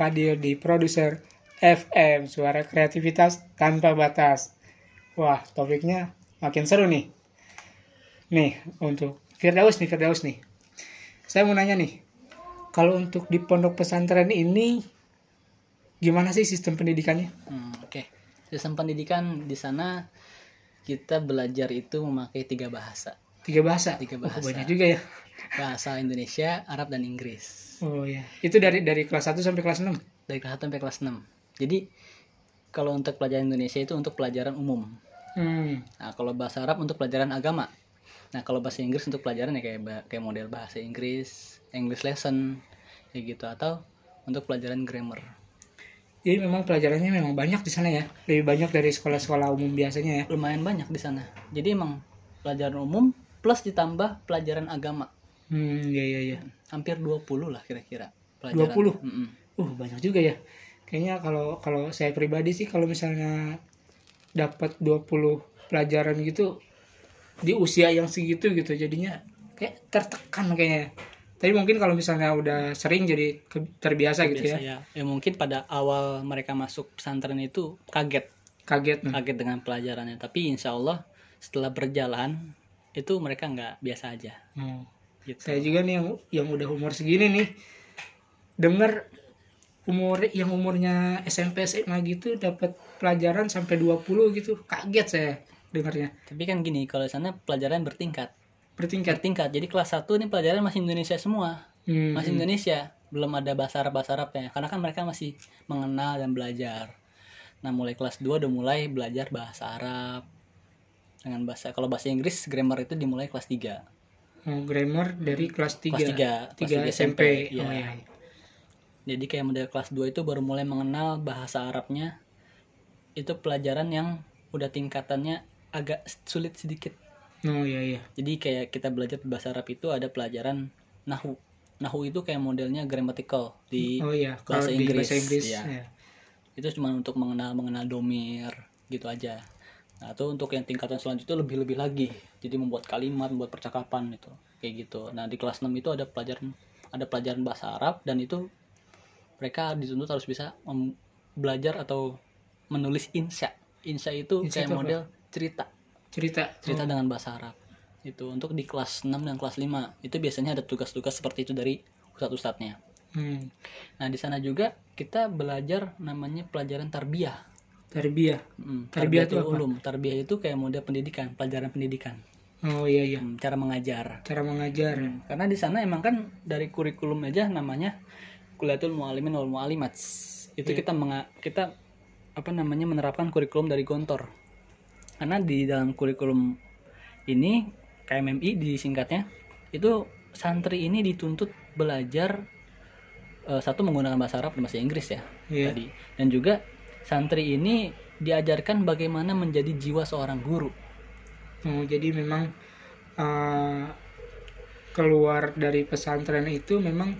Fadil di Produser FM, suara kreativitas tanpa batas. Wah, topiknya makin seru nih. Nih, untuk Firdaus nih, Firdaus nih. Saya mau nanya nih, kalau untuk di pondok pesantren ini, gimana sih sistem pendidikannya? Hmm, Oke, sistem pendidikan di sana kita belajar itu memakai tiga bahasa, Tiga bahasa? Tiga Oh, bahasa. banyak juga ya. bahasa Indonesia, Arab dan Inggris. Oh ya, itu dari dari kelas 1 sampai kelas 6? Dari kelas 1 sampai kelas 6. Jadi kalau untuk pelajaran Indonesia itu untuk pelajaran umum. Hmm, Nah, kalau bahasa Arab untuk pelajaran agama. Nah, kalau bahasa Inggris untuk pelajaran ya kayak kayak model bahasa Inggris, English lesson kayak gitu atau untuk pelajaran grammar. jadi memang pelajarannya memang banyak di sana ya. Lebih banyak dari sekolah-sekolah umum biasanya ya. Lumayan banyak di sana. Jadi emang pelajaran umum plus ditambah pelajaran agama. Hmm, iya iya iya. Hampir 20 lah kira-kira pelajaran. 20? Mm-mm. Uh, banyak juga ya. Kayaknya kalau kalau saya pribadi sih kalau misalnya dapat 20 pelajaran gitu di usia yang segitu gitu jadinya kayak tertekan kayaknya. Tapi mungkin kalau misalnya udah sering jadi ke- terbiasa gitu ya. ya. Ya mungkin pada awal mereka masuk pesantren itu kaget, Kaget. nah. kaget dengan pelajarannya. Tapi insya Allah setelah berjalan itu mereka nggak biasa aja. Hmm. Gitu. Saya juga nih yang yang udah umur segini nih denger umur yang umurnya SMP SMA gitu dapat pelajaran sampai 20 gitu. Kaget saya dengarnya. Tapi kan gini, kalau di sana pelajaran bertingkat. Bertingkat. Bertingkat. Jadi kelas 1 ini pelajaran masih Indonesia semua. Hmm, Masih hmm. Indonesia. Belum ada bahasa Arab bahasa Arabnya. Karena kan mereka masih mengenal dan belajar. Nah, mulai kelas 2 udah mulai belajar bahasa Arab. Dengan bahasa kalau bahasa Inggris grammar itu dimulai kelas 3. Oh, grammar dari kelas 3. Kelas tiga, kelas tiga SMP. SMP, Oh, iya. jadi kayak model kelas 2 itu baru mulai mengenal bahasa Arabnya itu pelajaran yang udah tingkatannya agak sulit sedikit oh iya iya jadi kayak kita belajar bahasa Arab itu ada pelajaran nahu nahu itu kayak modelnya grammatical di oh iya kalau bahasa di Inggris, bahasa Inggris iya. ya. itu cuma untuk mengenal mengenal domir gitu aja nah itu untuk yang tingkatan selanjutnya lebih lebih lagi. Jadi membuat kalimat membuat percakapan itu kayak gitu. Nah di kelas 6 itu ada pelajaran ada pelajaran bahasa Arab dan itu mereka dituntut harus bisa belajar atau menulis insya insya itu Insya kayak itu apa? model cerita. Cerita. Cerita Oh, dengan bahasa Arab. Itu untuk di kelas 6 dan kelas 5 itu biasanya ada tugas-tugas seperti itu dari ustadz-ustadznya. Hmm. nah di sana juga kita belajar namanya pelajaran tarbiyah tarbiyah Hmm, Tarbiyah itu ulum. Tarbiyah itu kayak model pendidikan, pelajaran pendidikan, oh iya iya Hmm, cara mengajar. cara mengajar Karena di sana emang kan dari kurikulum aja namanya kuliatul mualimin wal mualimat. Itu Iya. kita menga- kita apa namanya menerapkan kurikulum dari Gontor. Karena di dalam kurikulum ini KMMI disingkatnya itu santri ini dituntut belajar eh, satu menggunakan bahasa Arab dan bahasa Inggris ya Iya. tadi dan juga santri ini diajarkan bagaimana menjadi jiwa seorang guru. Oh, jadi memang eh, keluar dari pesantren itu memang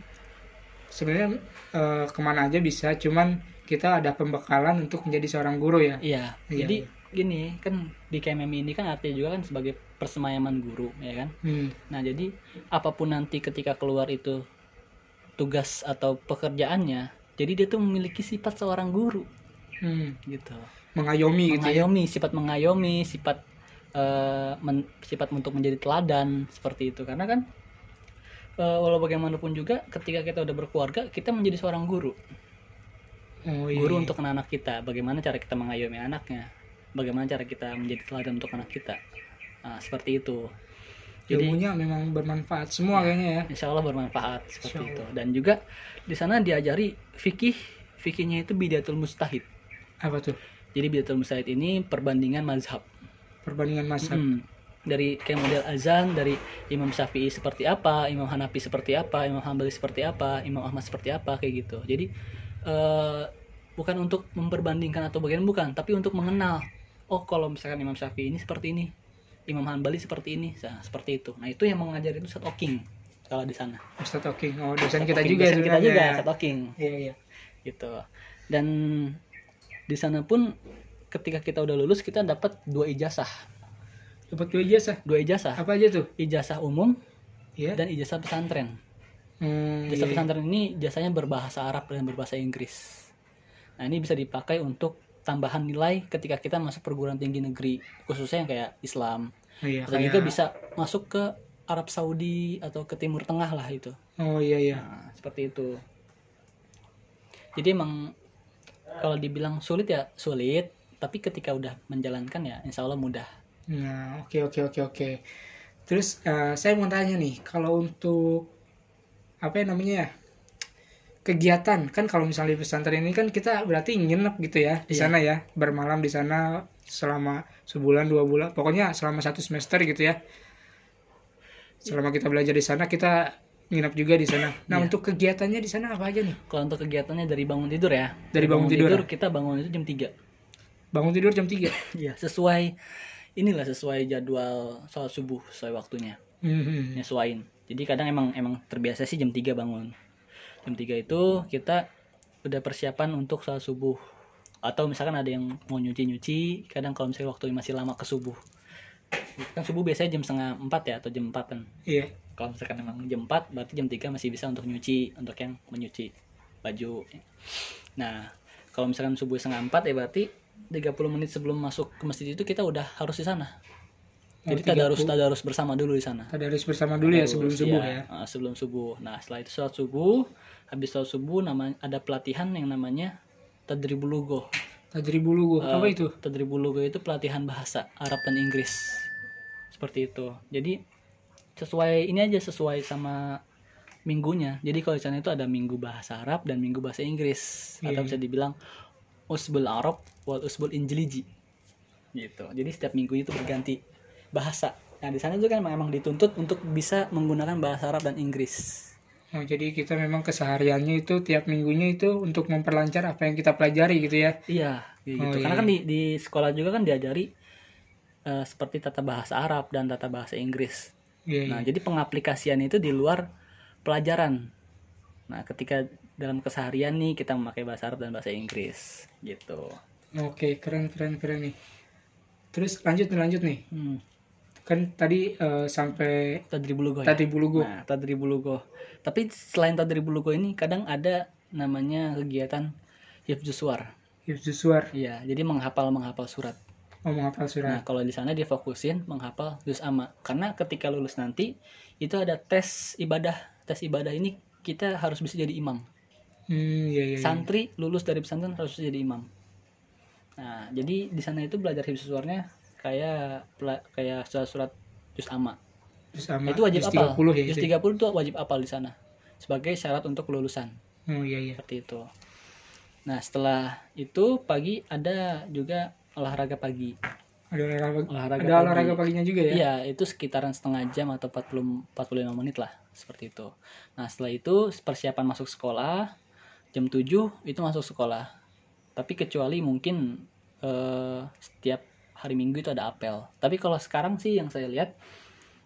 sebenarnya eh, ke mana aja bisa, cuman kita ada pembekalan untuk menjadi seorang guru ya. iya. Iya, jadi gini kan di KMMI ini kan artinya juga kan sebagai persemayaman guru ya kan? Hmm. nah jadi apa pun nanti ketika keluar itu tugas atau pekerjaannya jadi dia tuh memiliki sifat seorang guru Hmm. gitu. Mengayomi gitu ya. mengayomi sifat mengayomi sifat eh, men- sifat untuk menjadi teladan seperti itu. Karena kan eh, walau bagaimanapun juga ketika kita udah berkeluarga kita menjadi seorang guru. Oh, iya. guru untuk anak kita. Bagaimana cara kita mengayomi anaknya? Bagaimana cara kita menjadi teladan untuk anak kita? Nah, seperti itu. Jadi ilmunya memang bermanfaat semua kayaknya ya. insya Allah bermanfaat seperti Insya itu. Dan juga di sana diajari fikih. Fikihnya itu bidatul mustahid Apa tuh? jadi bidatul mustahid ini perbandingan mazhab Perbandingan mazhab. Mm. dari kayak model azan dari Imam Syafi'i seperti apa, Imam Hanafi seperti apa, Imam Hambali seperti apa, Imam Ahmad seperti apa kayak gitu. Jadi eh, bukan untuk memperbandingkan atau bagian bukan, tapi untuk mengenal. Oh kalau misalkan Imam Syafi'i ini seperti ini, Imam Hambali seperti ini, nah, seperti itu. Nah itu yang mengajar itu Ustadz Oking kalau di sana. Ustadz Oking. Oh, dosen Ustadz kita Oking, juga dosen kita juga Ustadz Oking Iya, iya. gitu. Dan di sana pun ketika kita udah lulus kita dapat dua ijazah, Dapat dua ijazah. dua ijazah. Apa aja tuh? ijazah umum Iya. dan ijazah pesantren. Hmm, Ijazah iya. pesantren ini jasanya berbahasa Arab dan berbahasa Inggris. Nah ini bisa dipakai untuk tambahan nilai ketika kita masuk perguruan tinggi negeri, khususnya yang kayak Islam. Oh, iya, Dan kayak- juga bisa masuk ke Arab Saudi atau ke Timur Tengah lah itu. Oh iya iya. Nah, seperti itu. Jadi emang kalau dibilang sulit ya sulit, tapi ketika udah menjalankan ya insya Allah mudah. Nah, oke oke oke oke. Terus eh, saya mau tanya nih, kalau untuk apa ya namanya ya? Kegiatan kan kalau misalnya di pesantren ini kan kita berarti nginep gitu ya di Iya. sana ya, bermalam di sana selama sebulan dua bulan, pokoknya selama satu semester gitu ya. Selama kita belajar di sana kita nginep juga di sana. Nah Iya. untuk kegiatannya di sana apa aja nih? Kalau untuk kegiatannya dari bangun tidur ya. Dari bangun tidur. kita bangun itu jam 3. Bangun tidur jam 3 Iya, sesuai inilah sesuai jadwal sholat subuh sesuai waktunya. Hmm, Nyesuain. Jadi kadang emang emang terbiasa sih jam 3 bangun. Jam 3 itu kita udah persiapan untuk sholat subuh. Atau misalkan ada yang mau nyuci-nyuci, kadang kalau misalnya waktu masih lama ke subuh. Kan subuh biasanya jam setengah 4 ya atau jam 4 kan. Iya. Kalau misalkan emang jam 4 berarti jam 3 masih bisa untuk nyuci, untuk yang menyuci baju. Nah, kalau misalkan subuh setengah 4 ya berarti 30 menit sebelum masuk ke masjid itu kita udah harus di sana. Oh, Jadi tadarus 30. tadarus bersama dulu di sana. Tadarus bersama dulu ya Tadarus, sebelum subuh iya, ya. uh, sebelum subuh. Nah, setelah itu sholat subuh, habis sholat subuh namanya ada pelatihan yang namanya tadribul lugo. Tajribul lugu. apa Eh, itu? Tadribul lugo itu pelatihan bahasa Arab dan Inggris. Seperti itu. Jadi sesuai ini aja sesuai sama minggunya. Jadi kalau di sana itu ada minggu bahasa Arab dan minggu bahasa Inggris atau Iya. bisa dibilang usbul Arab wal usbul Injiliji. Gitu. Jadi setiap minggu itu berganti bahasa. Nah, di sana juga kan memang, emang dituntut untuk bisa menggunakan bahasa Arab dan Inggris. Oh, jadi kita memang kesehariannya itu tiap minggunya itu untuk memperlancar apa yang kita pelajari gitu ya. Iya, kayak Oh, gitu. iya. Karena kan di di sekolah juga kan diajari eh, seperti tata bahasa Arab dan tata bahasa Inggris. Iya, Nah, iya. jadi pengaplikasian itu di luar pelajaran. Nah, ketika dalam keseharian nih kita memakai bahasa Arab dan bahasa Inggris gitu. Oke, keren keren keren nih. Terus lanjut nih lanjut nih. Hmm. Kan tadi eh, sampai Tadribulugo ya. tadi bulugu. Nah, tadribulugo. Tapi selain tadribulugo ini kadang ada namanya kegiatan hifdzus suar. Hifzus suar, Iya, jadi menghafal menghafal surat. Oh menghafal Nah, surat. kalau di sana dia fokusin menghafal juz amma. Karena ketika lulus nanti itu ada tes ibadah. Tes ibadah ini kita harus bisa jadi imam. Hmm, iya iya. iya. Santri lulus dari pesantren harus bisa jadi imam. Nah, jadi di sana itu belajar hifdzus suarnya kayak kayak surat-surat juz amma. Terus sama itu wajib juz apal. 30 ya Juz itu. 30 itu wajib apal di sana sebagai syarat untuk kelulusan. Oh iya iya. Seperti itu. Nah, setelah itu pagi ada juga olahraga pagi. Ada olahraga, Olahraga ada pagi. olahraga paginya juga ya. Iya, itu sekitaran setengah jam atau 40 45 menit lah, seperti itu. Nah, setelah itu persiapan masuk sekolah jam 7 itu masuk sekolah. Tapi kecuali mungkin eh, setiap hari Minggu itu ada apel. Tapi kalau sekarang sih yang saya lihat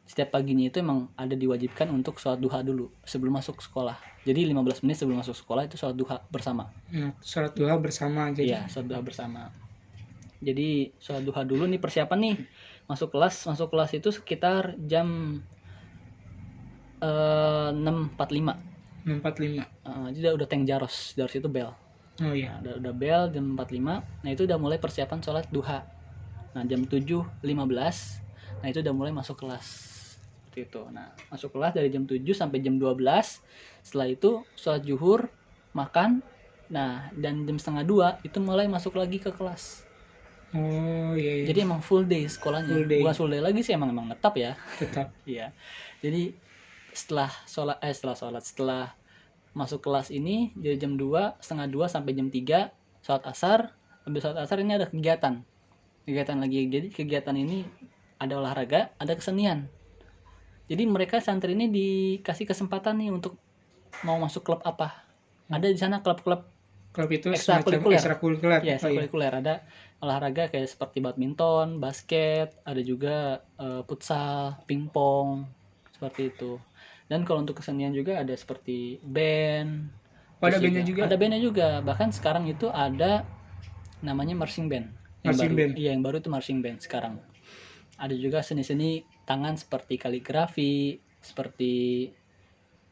setiap paginya itu emang ada diwajibkan untuk sholat duha dulu sebelum masuk sekolah. Jadi 15 menit sebelum masuk sekolah itu sholat duha bersama. Nah, sholat duha bersama jadi. Iya, sholat duha bersama. Jadi sholat duha dulu nih persiapan nih. Masuk kelas masuk kelas itu sekitar jam eh 6.45 645. Eh, jadi udah udah teng jaros jaros itu bel. Oh iya. nah, udah, udah bel jam 45 nah itu udah mulai persiapan sholat duha. Nah jam 7.15 nah itu udah mulai masuk kelas. Seperti itu. Nah masuk kelas dari jam 7 sampai jam 12 setelah itu sholat zuhur makan. Nah dan jam setengah dua itu mulai masuk lagi ke kelas Oh iya iya. jadi emang full day sekolahnya Full day. bukan full day lagi sih emang emang tetap ya tetap. Iya. Jadi setelah sholat eh setelah sholat setelah masuk kelas ini dari jam 2 setengah 2 sampai jam 3 sholat asar habis sholat asar ini ada kegiatan kegiatan lagi jadi kegiatan ini ada olahraga ada kesenian jadi mereka santri ini dikasih kesempatan nih untuk mau masuk klub apa ada di sana klub-klub Klub itu Ekstrakurikuler. ekstrakurikuler. ya Oh, iya. ada olahraga kayak seperti badminton basket ada juga eh, futsal pingpong seperti itu. Dan kalau untuk kesenian juga ada seperti band Oh, ada bandnya juga? ada bandnya juga. Bahkan sekarang itu ada namanya marching band. Yang Marching baru band. iya yang baru itu marching band sekarang. Ada juga seni-seni tangan seperti kaligrafi seperti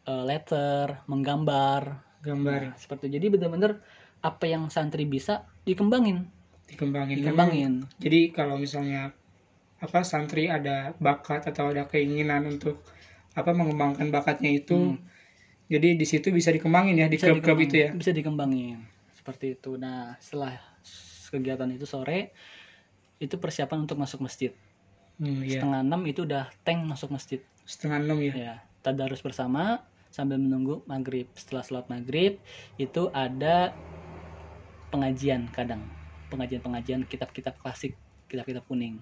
eh, letter menggambar. Gambar. Nah, seperti jadi benar-benar apa yang santri bisa dikembangin dikembangin. dikembangin Jadi kalau misalnya apa santri ada bakat atau ada keinginan untuk apa mengembangkan bakatnya itu, Hmm. jadi di situ bisa dikembangin ya di bisa klub-klub itu ya. bisa dikembangin seperti itu nah setelah kegiatan itu sore itu persiapan untuk masuk masjid Hmm, iya. setengah enam itu udah tank masuk masjid Setengah enam ya. ya tadarus bersama sambil menunggu maghrib setelah sholat maghrib itu ada pengajian kadang pengajian-pengajian kitab-kitab klasik kitab-kitab kuning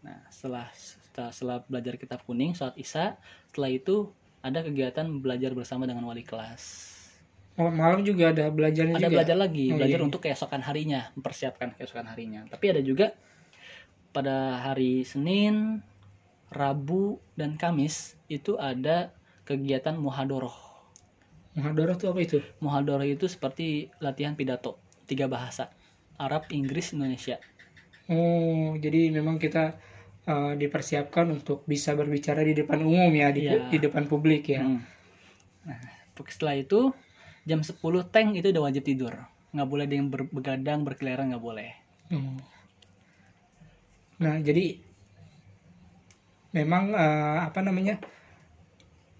nah setelah setelah, setelah belajar kitab kuning sholat isya setelah itu ada kegiatan belajar bersama dengan wali kelas Oh, malam juga ada belajarnya ada juga. belajar lagi Oh, belajar iya. untuk keesokan harinya mempersiapkan keesokan harinya tapi ada juga pada hari Senin Rabu dan Kamis itu ada kegiatan muhadoroh Muhadharah itu apa itu? muhadoroh itu seperti latihan pidato tiga bahasa Arab Inggris Indonesia Oh, jadi memang kita uh, dipersiapkan untuk bisa berbicara di depan umum ya, di, Iya. di depan publik ya. Hmm. nah setelah itu jam 10 tank itu udah wajib tidur nggak boleh ada yang ber- begadang berkeliaran nggak boleh Hmm. Nah, jadi memang eh, apa namanya?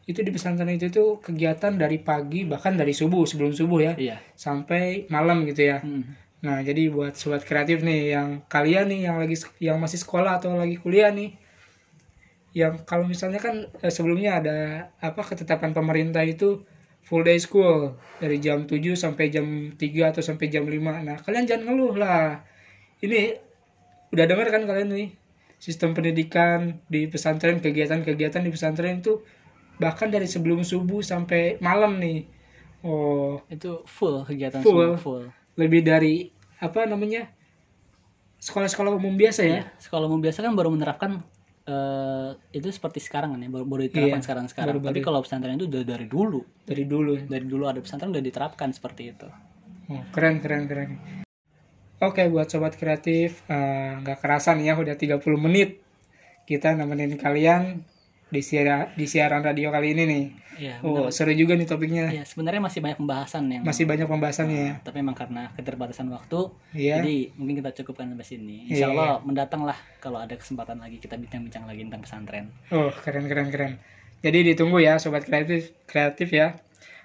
Itu di pesantren itu tuh kegiatan dari pagi bahkan dari subuh sebelum subuh ya iya sampai malam gitu ya. Hmm. Nah, jadi buat sobat kreatif nih yang kalian nih yang lagi yang masih sekolah atau lagi kuliah nih yang kalau misalnya kan eh, sebelumnya ada apa ketetapan pemerintah itu full day school dari jam 7 sampai jam 3 atau sampai jam 5. Nah, kalian jangan ngeluh lah. Ini udah dengar kan kalian nih sistem pendidikan di pesantren, kegiatan-kegiatan di pesantren itu bahkan dari sebelum subuh sampai malam nih oh itu full kegiatan Full. semua full lebih dari apa namanya sekolah-sekolah umum biasa ya? Ya sekolah umum biasa kan baru menerapkan eh, itu seperti sekarang kan ya baru, baru diterapkan Iya, sekarang sekarang. tapi kalau pesantren itu udah dari dulu. Dari dulu dari dulu ada pesantren udah diterapkan seperti itu. Oh, keren keren keren. Oke buat sobat kreatif eh, nggak kerasan ya udah 30 menit kita nemenin kalian di siaran di siaran radio kali ini nih ya oh seru juga nih topiknya ya sebenarnya masih banyak pembahasan yang masih banyak pembahasannya ya tapi memang karena keterbatasan waktu Iya. jadi mungkin kita cukupkan sampai sini Iya, insya Allah mendatang lah kalau ada kesempatan lagi kita bincang-bincang lagi tentang pesantren Oh, keren keren keren. Jadi ditunggu ya sobat kreatif kreatif ya.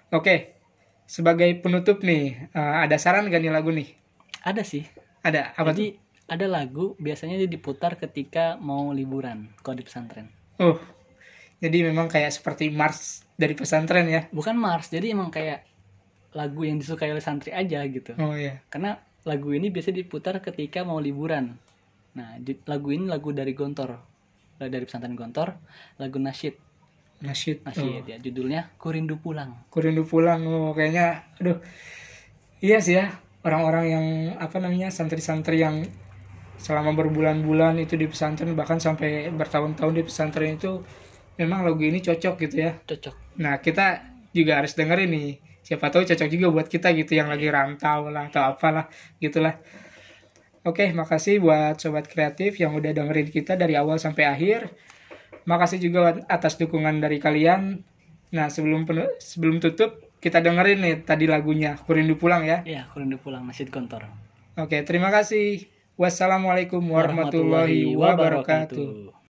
Oke. Sebagai penutup nih, eh, ada saran gak nih lagu nih? ada sih Ada apa jadi ada lagu biasanya diputar ketika mau liburan kalau di pesantren tuh? Oh. Jadi memang kayak seperti Mars dari pesantren ya. bukan Mars jadi emang kayak lagu yang disukai oleh santri aja gitu Oh iya. karena lagu ini biasa diputar ketika mau liburan nah lagu ini lagu dari Gontor dari pesantren Gontor lagu nasyid Nasyid. nasyid Oh. ya judulnya Kurindu Pulang Ku rindu pulang. Oh, kayaknya aduh. Iya sih ya. Orang-orang yang apa namanya? santri-santri yang selama berbulan-bulan itu di pesantren bahkan sampai bertahun-tahun di pesantren itu memang lagu ini cocok gitu ya. cocok Nah, kita juga harus dengerin nih. Siapa tahu cocok juga buat kita gitu yang lagi rantau lah atau apalah gitulah. Oke, makasih buat sobat kreatif yang udah dengerin kita dari awal sampai akhir. Makasih juga atas dukungan dari kalian. Nah, sebelum sebelum tutup kita dengerin nih tadi lagunya Kurindu Pulang ya. ya Kurindu Pulang nasyid Gontor Oke, terima kasih. Wassalamualaikum warahmatullahi wabarakatuh.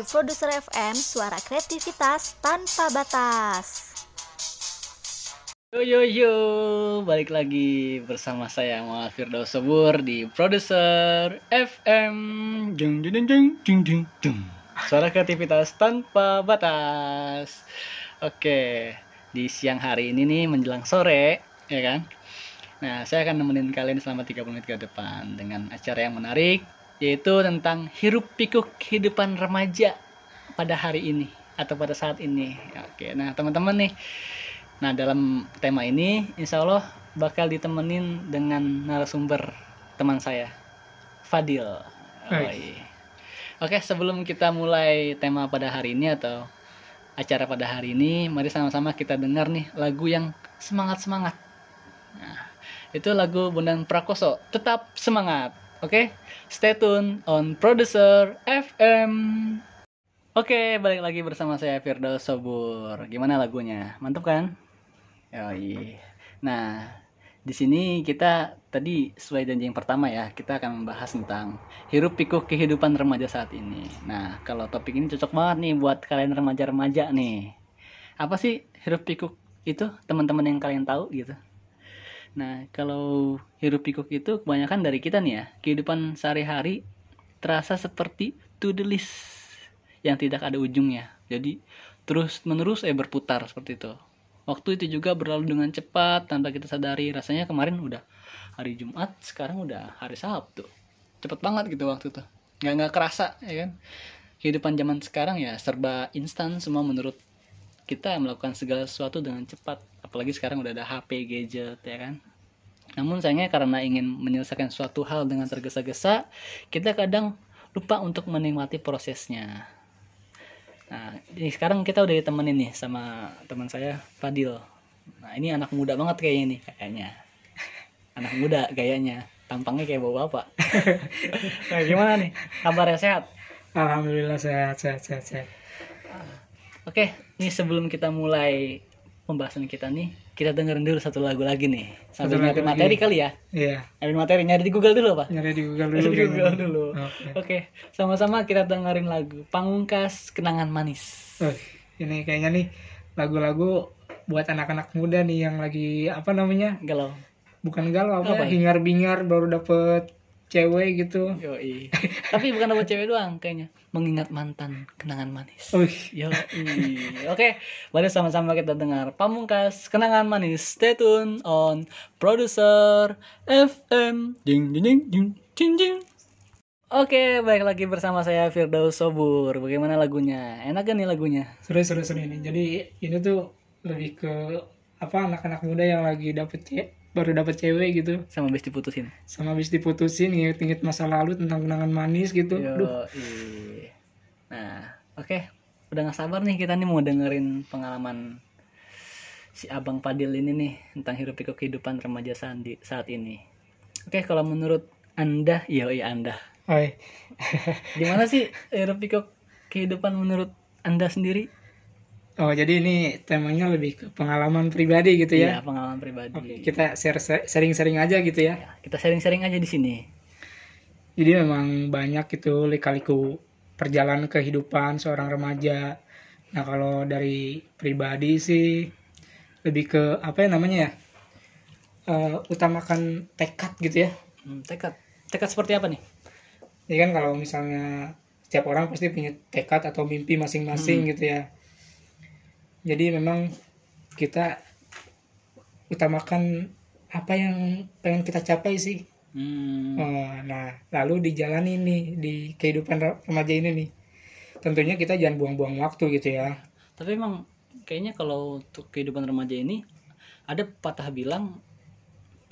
Produser FM, suara kreativitas tanpa batas. Yo yo yo, balik lagi bersama saya Muhammad Firdaus Sobur di Produser FM. Jeng jeng jeng jeng jeng jeng. Suara kreativitas tanpa batas. Oke, di siang hari ini nih menjelang sore, ya kan? Nah, saya akan nemenin kalian selama 30 menit ke depan dengan acara yang menarik yaitu tentang hiruk pikuk kehidupan remaja pada hari ini atau pada saat ini. Oke, nah teman-teman nih Nah, dalam tema ini insya Allah bakal ditemenin dengan narasumber teman saya, Fadil. Baik. Oke, sebelum kita mulai tema pada hari ini atau acara pada hari ini, mari sama-sama kita dengar nih lagu yang semangat-semangat. Nah, itu lagu Bondan Prakoso. Tetap semangat. Oke, stay tune on Producer FM. Oke, balik lagi bersama saya Firdaus Sobur. Gimana lagunya? Mantap kan? Yoi. Nah, di sini kita tadi sesuai janji yang pertama ya, kita akan membahas tentang hirup pikuk kehidupan remaja saat ini. Nah, kalau topik ini cocok banget nih buat kalian remaja-remaja nih. Apa sih hirup pikuk itu teman-teman yang kalian tahu gitu? Nah, kalau hirup pikuk itu kebanyakan dari kita nih ya, kehidupan sehari-hari terasa seperti to the list yang tidak ada ujungnya. Jadi terus menerus eh berputar seperti itu. Waktu itu juga berlalu dengan cepat tanpa kita sadari. Rasanya kemarin udah hari Jumat, sekarang udah hari Sabtu. Cepet banget gitu waktu itu. Nggak nggak kerasa ya kan. Kehidupan zaman sekarang ya serba instan semua menurut kita melakukan segala sesuatu dengan cepat. Apalagi sekarang udah ada HP, gadget ya kan. Namun sayangnya karena ingin menyelesaikan suatu hal dengan tergesa-gesa, kita kadang lupa untuk menikmati prosesnya. Nah, ini sekarang kita udah ditemenin nih sama teman saya Fadil. Nah, ini anak muda banget kayaknya nih kayaknya. Anak muda gayanya, tampangnya kayak bawa bapak. nah, gimana nih? Kabarnya sehat? Alhamdulillah sehat, sehat, sehat, sehat. Oke, ini sebelum kita mulai pembahasan kita nih, kita dengerin dulu satu lagu lagi nih. Sambil Satu nyari lagi. materi kali ya. Iya, Nyari materi, nyari di Google dulu, Pak. nyari di Google Nyari dulu. di Google dulu. Oke. Oke, sama-sama kita dengerin lagu Pamungkas Kenangan Manis. Wih, ini kayaknya nih lagu-lagu buat anak-anak muda nih yang lagi apa namanya? Galau. Bukan galau apa, Apa? ya? Hingar-bingar baru dapet cewek gitu. Yoi. Tapi bukan buat cewek doang kayaknya. Mengingat mantan kenangan manis. Wih, Yoi. Oke, mari sama-sama kita dengar Pamungkas Kenangan Manis. Stay tune on Producer FM. Ding ding ding ding ding ding. Oke, balik lagi bersama saya Firdaus Sobur. Bagaimana lagunya? Enak kan nih lagunya? seru seru seru ini. Jadi ini tuh lebih ke apa anak-anak muda yang lagi dapet ce- baru dapet cewek gitu Sama besti putusin. sama habis diputusin inget-inget masa lalu tentang kenangan manis gitu. Duh, Yoi. Nah, oke. Udah gak sabar nih kita nih mau dengerin pengalaman si Abang Padil ini nih tentang hirup pikuk kehidupan remaja sandi saat ini. Oke, kalau menurut Anda, iya iya Anda. Oi. Gimana sih hirup pikuk kehidupan menurut Anda sendiri? Oh, jadi ini temanya lebih ke pengalaman pribadi gitu Iya, ya. pengalaman pribadi. Oke, kita share sharing-sharing aja gitu ya. Ya, kita sharing-sharing aja di sini. Jadi memang banyak itu lika-liku perjalanan kehidupan seorang remaja. Nah, kalau dari pribadi sih lebih ke apa ya namanya ya? Eh, utamakan tekad gitu ya. Hmm, tekad. Tekad seperti apa nih? Ya kan kalau misalnya setiap orang pasti punya tekad atau mimpi masing-masing gitu ya. Jadi memang kita utamakan apa yang pengen kita capai sih. Hmm, Oh, nah, lalu dijalani nih di kehidupan re- remaja ini nih. Tentunya kita jangan buang-buang waktu gitu ya. Tapi emang kayaknya kalau untuk kehidupan remaja ini ada patah bilang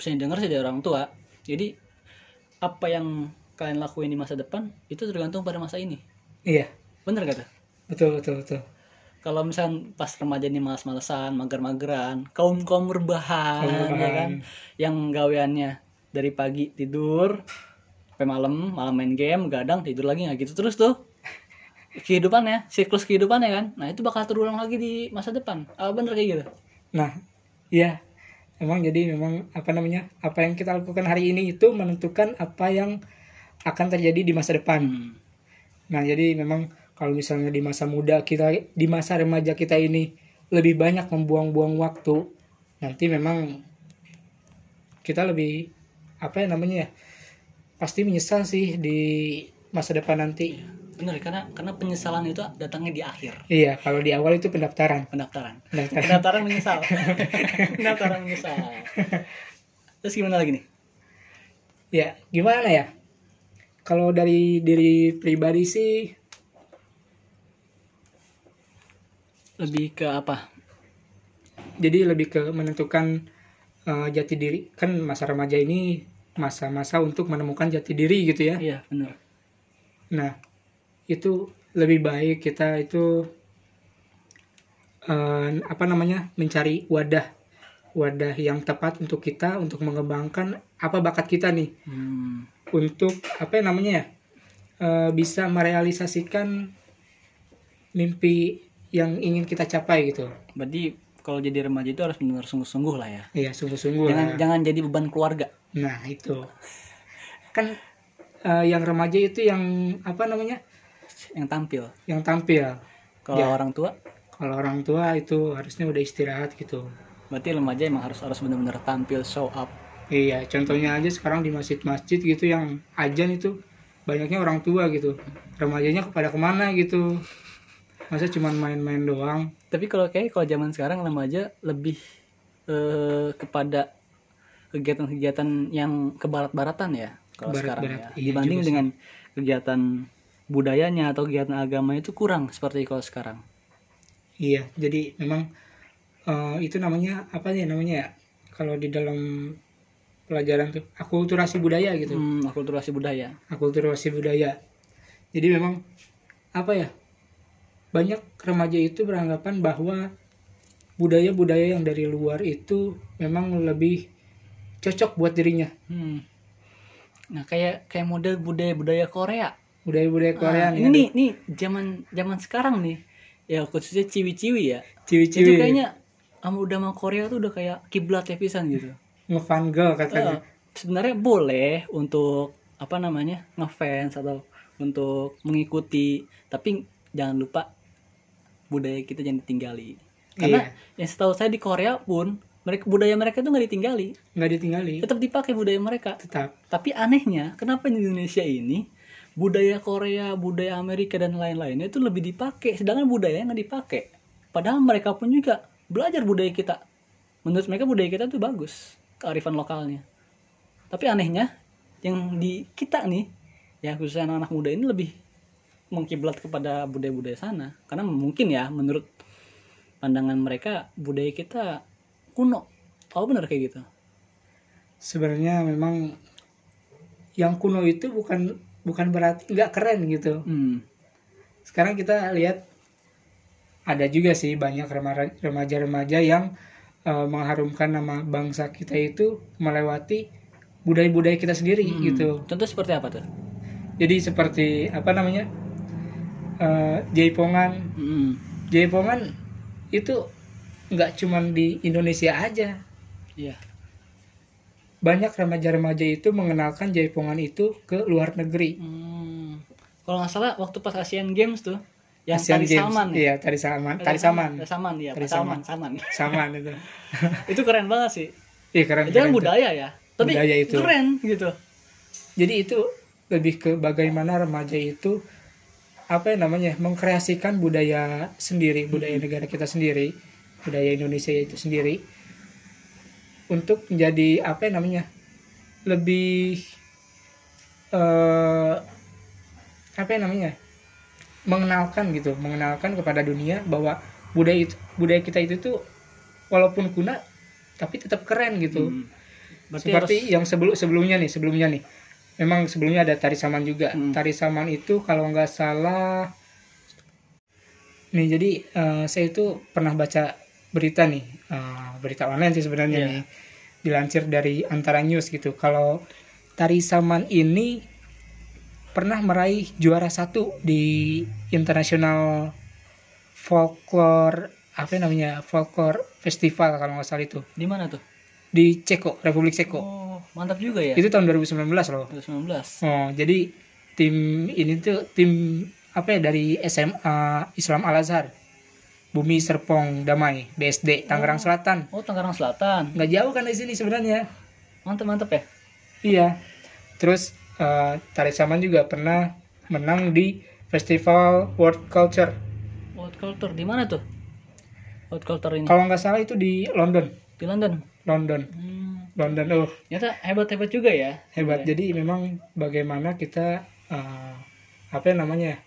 saya dengar sih dari orang tua. Jadi apa yang kalian lakuin di masa depan itu tergantung pada masa ini. Iya, Bener gak tuh? betul betul betul. Kalau misalnya pas remaja ini malas-malesan, mager-mageran, kaum-kaum rebahan, Kaum ya kan? Yang gaweannya dari pagi tidur sampai malam, malam main game, gadang tidur lagi nggak gitu terus tuh. Kehidupannya, siklus kehidupannya kan. Nah, itu bakal terulang lagi di masa depan. Ah, bener kayak gitu. Nah, iya. Emang jadi memang apa namanya? Apa yang kita lakukan hari ini itu menentukan apa yang akan terjadi di masa depan. Hmm. Nah, jadi memang kalau misalnya di masa muda kita, di masa remaja kita ini lebih banyak membuang-buang waktu, nanti memang kita lebih apa ya namanya ya, pasti menyesal sih di masa depan nanti. bener karena karena penyesalan itu datangnya di akhir Iya, kalau di awal itu pendaftaran. pendaftaran Pendaftaran. pendaftaran menyesal pendaftaran menyesal terus gimana lagi nih Ya, gimana ya? Kalau dari diri pribadi sih lebih ke apa jadi lebih ke menentukan eh, jati diri. Kan masa remaja ini masa-masa untuk menemukan jati diri gitu ya. iya bener Nah, itu lebih baik kita itu eh, apa namanya? mencari wadah wadah yang tepat untuk kita untuk mengembangkan apa bakat kita nih hmm. untuk apa ya namanya ya eh, bisa merealisasikan mimpi yang ingin kita capai gitu. berarti kalau jadi remaja itu harus benar sungguh-sungguh lah ya Iya, sungguh-sungguh jangan lah. jangan jadi beban keluarga Nah, itu. Kan eh, yang remaja itu yang apa namanya? yang tampil Yang tampil. kalau Ya. orang tua Kalau orang tua itu harusnya udah istirahat gitu. berarti remaja emang harus harus benar-benar tampil show up Iya, contohnya aja sekarang di masjid-masjid gitu yang ajan itu banyaknya orang tua gitu. Remajanya kepada ke mana gitu. Masa cuman main-main doang. tapi kalau kayak kalau zaman sekarang remaja lebih eh, kepada kegiatan-kegiatan yang ke barat-baratan ya kalau sekarang ya iya dibanding sih. dengan kegiatan budayanya atau kegiatan agama itu kurang seperti kalau sekarang Iya, jadi memang eh, itu namanya apa ya namanya ya? Kalau di dalam pelajaran tuh akulturasi budaya gitu. hmm, akulturasi budaya akulturasi budaya. Jadi memang apa ya? Banyak remaja itu beranggapan bahwa budaya-budaya yang dari luar itu memang lebih cocok buat dirinya. Hmm. Nah, kayak kayak model budaya-budaya Korea. Budaya-budaya Korea Ah, nih. ini nih, nih zaman zaman sekarang nih. Ya khususnya ciwi-ciwi ya. ciwi-ciwi Itu kayaknya kamu udah mau Korea tuh udah kayak kiblat ya pisan gitu. ngefan girl katanya. Eh, sebenarnya boleh untuk apa namanya? ngefans atau untuk mengikuti, tapi jangan lupa budaya kita jangan ditinggali. Karena Iya. yang setahu saya di Korea pun mereka budaya mereka itu nggak ditinggali, Nggak ditinggali. tetap dipakai budaya mereka. Tetap. Tapi anehnya, kenapa di Indonesia ini budaya Korea, budaya Amerika dan lain-lainnya itu lebih dipakai, sedangkan budaya nggak dipakai. Padahal mereka pun juga belajar budaya kita. Menurut mereka budaya kita tuh bagus, kearifan lokalnya. Tapi anehnya, yang di kita nih, ya khususnya anak-anak muda ini lebih mengkiblat kepada budaya-budaya sana. Karena mungkin ya, menurut pandangan mereka budaya kita kuno. Oh bener kayak gitu. Sebenarnya memang yang kuno itu bukan bukan berarti nggak keren gitu. Hmm. sekarang kita lihat ada juga sih banyak rema- remaja-remaja yang eh, mengharumkan nama bangsa kita itu melewati budaya-budaya kita sendiri Hmm. gitu. Contoh seperti apa tuh? Jadi seperti apa namanya eh, jaipongan, Hmm. jaipongan itu nggak cuman di Indonesia aja. Iya. Banyak remaja-remaja itu mengenalkan jaipongan itu ke luar negeri. Hmm. Kalau nggak salah waktu pas Asian Games tuh yang Asian tari Games. saman ya? Iya, tari saman, tari saman. Tari saman ya, Tari saman, saman. Saman itu. itu keren banget sih. Iya, keren. itu kan keren tuh. budaya ya. Tapi Budaya itu. keren gitu. Jadi itu lebih ke bagaimana remaja itu apa ya namanya mengkreasikan budaya sendiri, budaya negara kita sendiri, budaya Indonesia itu sendiri untuk menjadi apa ya namanya lebih eh apa ya namanya mengenalkan gitu, mengenalkan kepada dunia bahwa budaya itu budaya kita itu tuh walaupun kuno tapi tetap keren gitu. Hmm. Berarti seperti harus- yang sebelum sebelumnya nih sebelumnya nih memang sebelumnya ada tari saman juga Hmm. tari saman itu kalau nggak salah nih jadi eh, saya itu pernah baca berita nih eh, berita online sih sebenarnya Iya. nih dilansir dari antara news gitu kalau tari saman ini pernah meraih juara satu di international folklore apa namanya folklore festival kalau nggak salah itu di mana tuh? Di Ceko Republik Ceko Oh, mantap juga ya. itu tahun 2019 loh 2019. oh jadi tim ini tuh tim apa ya dari SMA Islam Al Azhar Bumi Serpong Damai BSD Tangerang Selatan Oh, Tangerang Selatan. nggak jauh kan dari sini sebenarnya Mantep mantep ya. iya terus eh, Tarik Saman juga pernah menang di Festival World Culture World Culture di mana tuh? World Culture ini kalau nggak salah itu di London di London. London. Hmm, London oh. Ternyata hebat-hebat juga ya. hebat. Jadi memang bagaimana kita eh, apa ya namanya ya,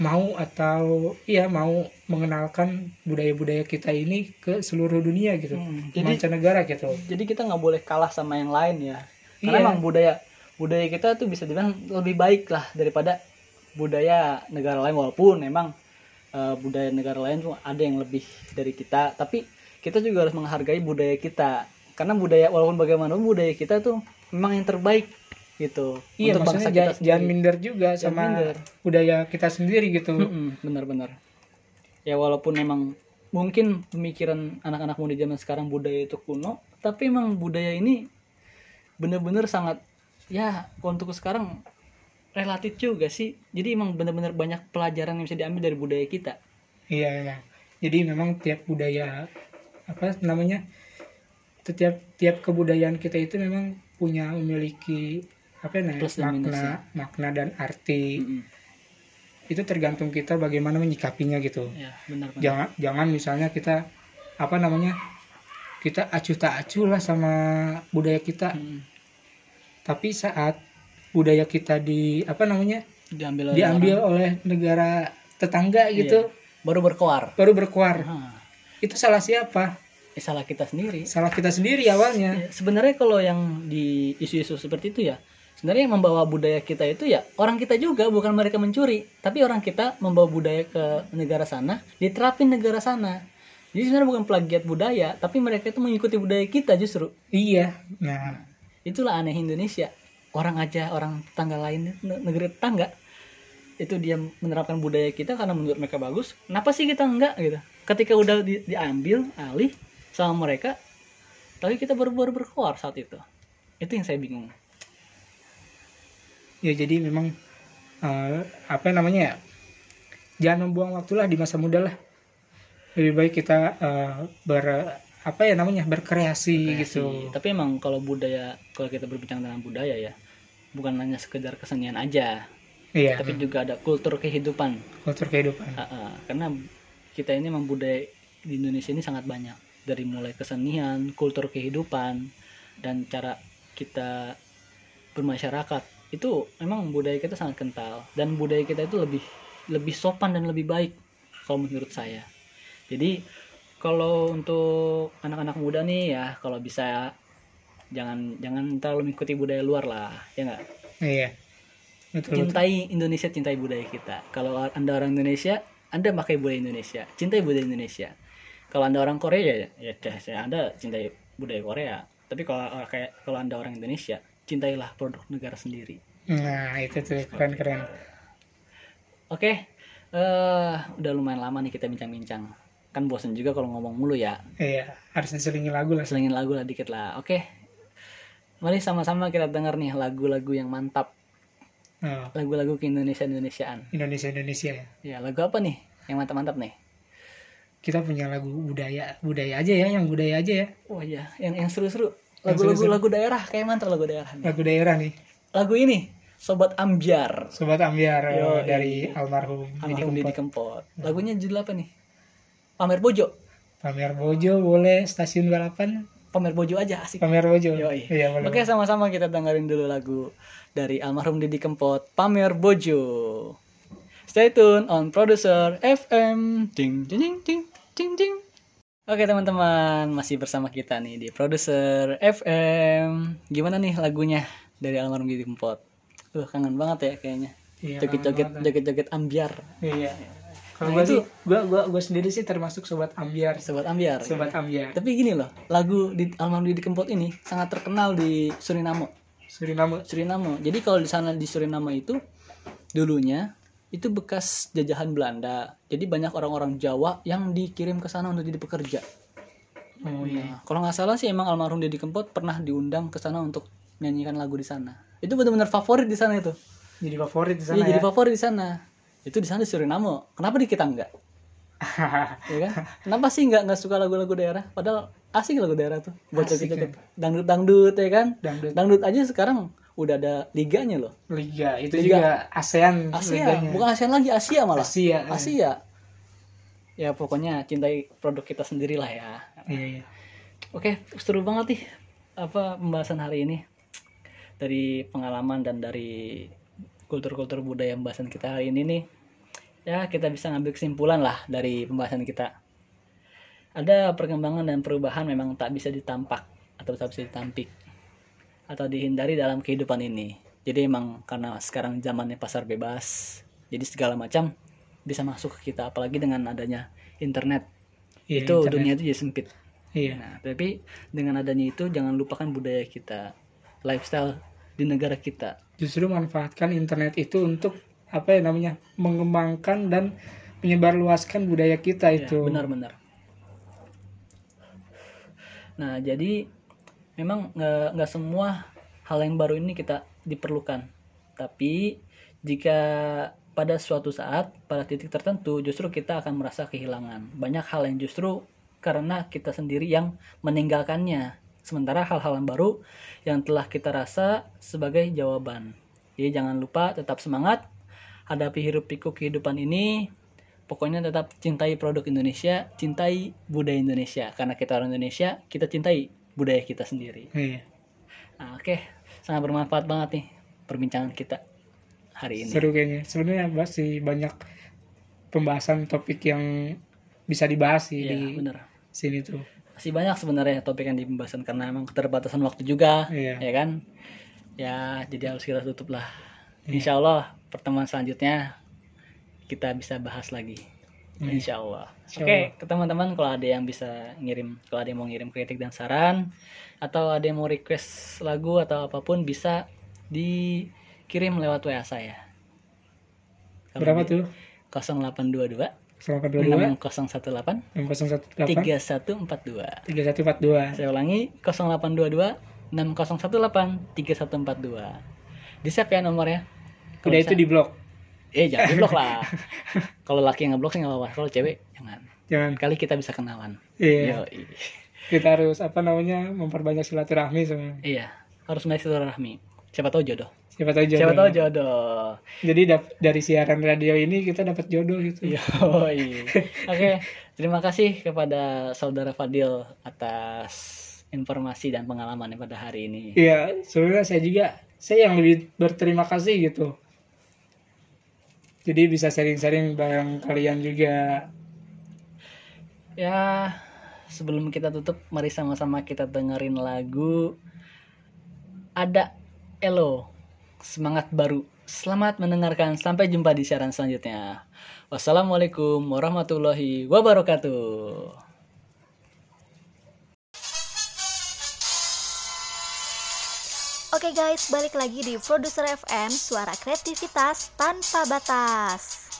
mau atau iya mau mengenalkan budaya-budaya kita ini ke seluruh dunia gitu. Hmm, ke jadi- mancanegara gitu. Jadi kita nggak boleh kalah sama yang lain ya. Karena Iya. emang budaya budaya kita tuh bisa dibilang lebih baik lah daripada budaya negara lain. Walaupun memang eh, budaya negara lain tuh ada yang lebih dari kita, tapi kita juga harus menghargai budaya kita. Karena budaya walaupun bagaimanapun budaya kita tuh memang yang terbaik gitu iya untuk bangsa kita jangan, jangan sendiri. minder juga Jangan sama minder. budaya kita sendiri gitu Mm-mm, benar-benar ya walaupun memang mungkin pemikiran anak-anak muda zaman sekarang budaya itu kuno tapi emang budaya ini benar-benar sangat ya untuk sekarang relatif juga sih jadi emang benar-benar banyak pelajaran yang bisa diambil dari budaya kita iya iya jadi memang tiap budaya apa namanya setiap tiap kebudayaan kita itu memang punya memiliki apa ya namanya, Plus makna ya. makna dan arti. Mm-mm. itu tergantung kita bagaimana menyikapinya gitu. Ya benar-benar jangan jangan misalnya kita apa namanya kita acuh tak acuh lah sama budaya kita. Mm-mm. tapi saat budaya kita di apa namanya diambil oleh diambil orang, oleh negara tetangga gitu baru berkoar baru berkuar. Ah, itu salah siapa? Eh, salah kita sendiri. Salah kita sendiri awalnya. Ya, sebenarnya kalau yang di isu-isu seperti itu ya sebenarnya yang membawa budaya kita itu ya orang kita juga bukan mereka mencuri. Tapi orang kita membawa budaya ke negara sana diterapin negara sana. Jadi sebenarnya bukan plagiat budaya tapi mereka itu mengikuti budaya kita justru. Iya. Nah. Itulah aneh Indonesia. Orang aja orang tetangga lain ne- negeri tetangga itu dia menerapkan budaya kita karena menurut mereka bagus kenapa sih kita enggak gitu. Ketika udah di- diambil alih sama mereka tapi kita baru-baru berkeluar saat itu. Itu yang saya bingung. Ya jadi memang eh, apa namanya ya jangan membuang waktu lah di masa muda lah. Lebih baik kita eh, ber apa ya namanya berkreasi, gitu. Tapi emang kalau budaya kalau kita berbincang tentang budaya ya bukan hanya sekedar kesenian aja iya. Tapi juga ada kultur kehidupan. Kultur kehidupan. Ah, ah. karena kita ini memang budaya di Indonesia ini sangat banyak. Dari mulai kesenian, kultur kehidupan dan cara kita bermasyarakat. Itu memang budaya kita sangat kental. Dan budaya kita itu lebih lebih sopan dan lebih baik kalau menurut saya. Jadi kalau untuk anak-anak muda nih ya kalau bisa jangan jangan terlalu mengikuti budaya luar lah ya nggak? Iya betul, betul. cintai Indonesia cintai budaya kita. Kalau anda orang Indonesia anda pakai budaya Indonesia. Cintai budaya Indonesia. Kalau anda orang Korea ya ya saya anda cintai budaya Korea. Tapi kalau orang kayak kalau anda orang Indonesia cintailah produk negara sendiri. Nah itu tuh keren keren. Oke eh udah lumayan lama nih kita bincang-bincang. Kan bosen juga kalau ngomong mulu ya. Iya harus diselingin lagu lah. Selingin lagu lah dikit lah. Oke mari sama-sama kita denger nih lagu-lagu yang mantap Oh, lagu-lagu ke Indonesia Indonesiaan Indonesia Indonesia ya ya lagu apa nih yang mantap-mantap nih kita punya lagu budaya budaya aja ya yang budaya aja ya Oh iya, yang yang seru-seru. Lagu-lagu lagu daerah kayak mantap lagu daerah. nih. lagu daerah nih Lagu ini Sobat Ambiar. sobat ambiar eh, Yoi. dari almarhum Didi Almarhum Didi Kempot. Kempot. Lagunya judul apa nih? Pamer Bojo. pamer bojo boleh stasiun balapan Pamer Bojo aja asik. pamer bojo Yoi. iya boleh Oke, sama-sama kita dengerin dulu lagu dari almarhum Didi Kempot, Pamer Bojo. Stay tune on producer FM. Ding ding ding ding ding ding. Oke teman-teman, masih bersama kita nih di producer FM. Gimana nih lagunya dari almarhum Didi Kempot? Uh, kangen banget ya kayaknya. Iya, Joget-joget banget. joget-joget ambiar. iya Nah, kalau gua itu- sih gua gua sendiri sih termasuk sobat ambiar Sobat ambiar. sobat ambiar Tapi gini loh, lagu di almarhum Didi Kempot ini sangat terkenal di Suriname. Suriname Suriname. Jadi kalau di sana di Suriname itu dulunya itu bekas jajahan Belanda. Jadi banyak orang-orang Jawa yang dikirim ke sana untuk jadi pekerja. oh iya Nah, kalau nggak salah sih emang almarhum Deddy Kempot pernah diundang ke sana untuk nyanyikan lagu di sana. Itu benar-benar favorit di sana itu. jadi favorit di sana Iya, jadi ya favorit di sana. itu di sana di Suriname kenapa di kita enggak ya kan kenapa sih nggak nggak suka lagu-lagu daerah padahal asik lagu daerah tuh buat Asik, cocok dangdut dangdut ya kan Dangdut. dangdut aja sekarang udah ada liganya loh Liga itu Liga. juga ASEAN Asia liganya. bukan ASEAN lagi Asia malah Asia. eh. Asia ya pokoknya cintai produk kita sendiri lah ya Iya, iya. Oke, seru banget nih apa pembahasan hari ini dari pengalaman dan dari kultur-kultur budaya pembahasan kita hari ini nih. Ya, kita bisa ngambil kesimpulan lah dari pembahasan kita. Ada perkembangan dan perubahan memang tak bisa ditampak atau tak bisa ditampik atau dihindari dalam kehidupan ini. Jadi emang karena sekarang zamannya pasar bebas, jadi segala macam bisa masuk ke kita apalagi dengan adanya internet. Iya, itu internet. dunia itu jadi sempit. Iya. Nah, tapi dengan adanya itu jangan lupakan budaya kita, lifestyle di negara kita. Justru manfaatkan internet itu untuk apa ya namanya? mengembangkan dan menyebarluaskan budaya kita Ya, itu. benar-benar. Nah, jadi memang nggak nggak semua hal yang baru ini kita diperlukan. Tapi jika pada suatu saat, pada titik tertentu, justru kita akan merasa kehilangan. Banyak hal yang justru karena kita sendiri yang meninggalkannya. Sementara hal-hal yang baru yang telah kita rasa sebagai jawaban. Jadi jangan lupa tetap semangat, hadapi hiruk pikuk kehidupan ini. Pokoknya tetap cintai produk Indonesia, cintai budaya Indonesia. Karena kita orang Indonesia, kita cintai budaya kita sendiri. Iya. Nah, Oke, sangat bermanfaat banget nih perbincangan kita hari ini. Seru kayaknya. Sebenarnya masih banyak pembahasan topik yang bisa dibahas sih Iya, di bener. sini tuh. Masih banyak sebenarnya topik yang dipembahasan karena emang keterbatasan waktu juga, Iya. ya kan? Ya, jadi harus kita tutup lah. Iya. Insya Allah pertemuan selanjutnya kita bisa bahas lagi. Iya. Insya Allah. Oke, Allah. ke teman-teman kalau ada yang bisa ngirim, kalau ada yang mau ngirim kritik dan saran, atau ada yang mau request lagu atau apa pun bisa dikirim lewat WA saya. Kalau Berapa tuh? 0822 Selamat 22 6018 6018 3142. 3142. Saya ulangi 0822 6018 3142. Di save ya nomornya. Kalau Udah itu bisa- di blok. Eh jangan di blok lah. Kalau laki yang ngeblok sih nggak apa-apa. Kalau cewek jangan. Jangan. Kali kita bisa kenalan. Iya. Yoi. Kita harus apa namanya memperbanyak silaturahmi sebenarnya. Iya. Harus naik silaturahmi. Siapa tahu jodoh. Siapa tahu jodoh. Siapa tahu jodoh. Jadi dap- dari siaran radio ini kita dapat jodoh gitu. Yoi. Oke, terima kasih kepada saudara Fadil atas informasi dan pengalamannya pada hari ini. Iya, sebenarnya saya juga saya yang lebih berterima kasih gitu. Jadi bisa sharing-sharing bareng kalian juga. Ya, sebelum kita tutup, mari sama-sama kita dengerin lagu Ada Elo, Semangat Baru. Selamat mendengarkan, sampai jumpa di siaran selanjutnya. Wassalamualaikum warahmatullahi wabarakatuh. Oke guys, balik lagi di Produser FM, suara kreativitas tanpa batas.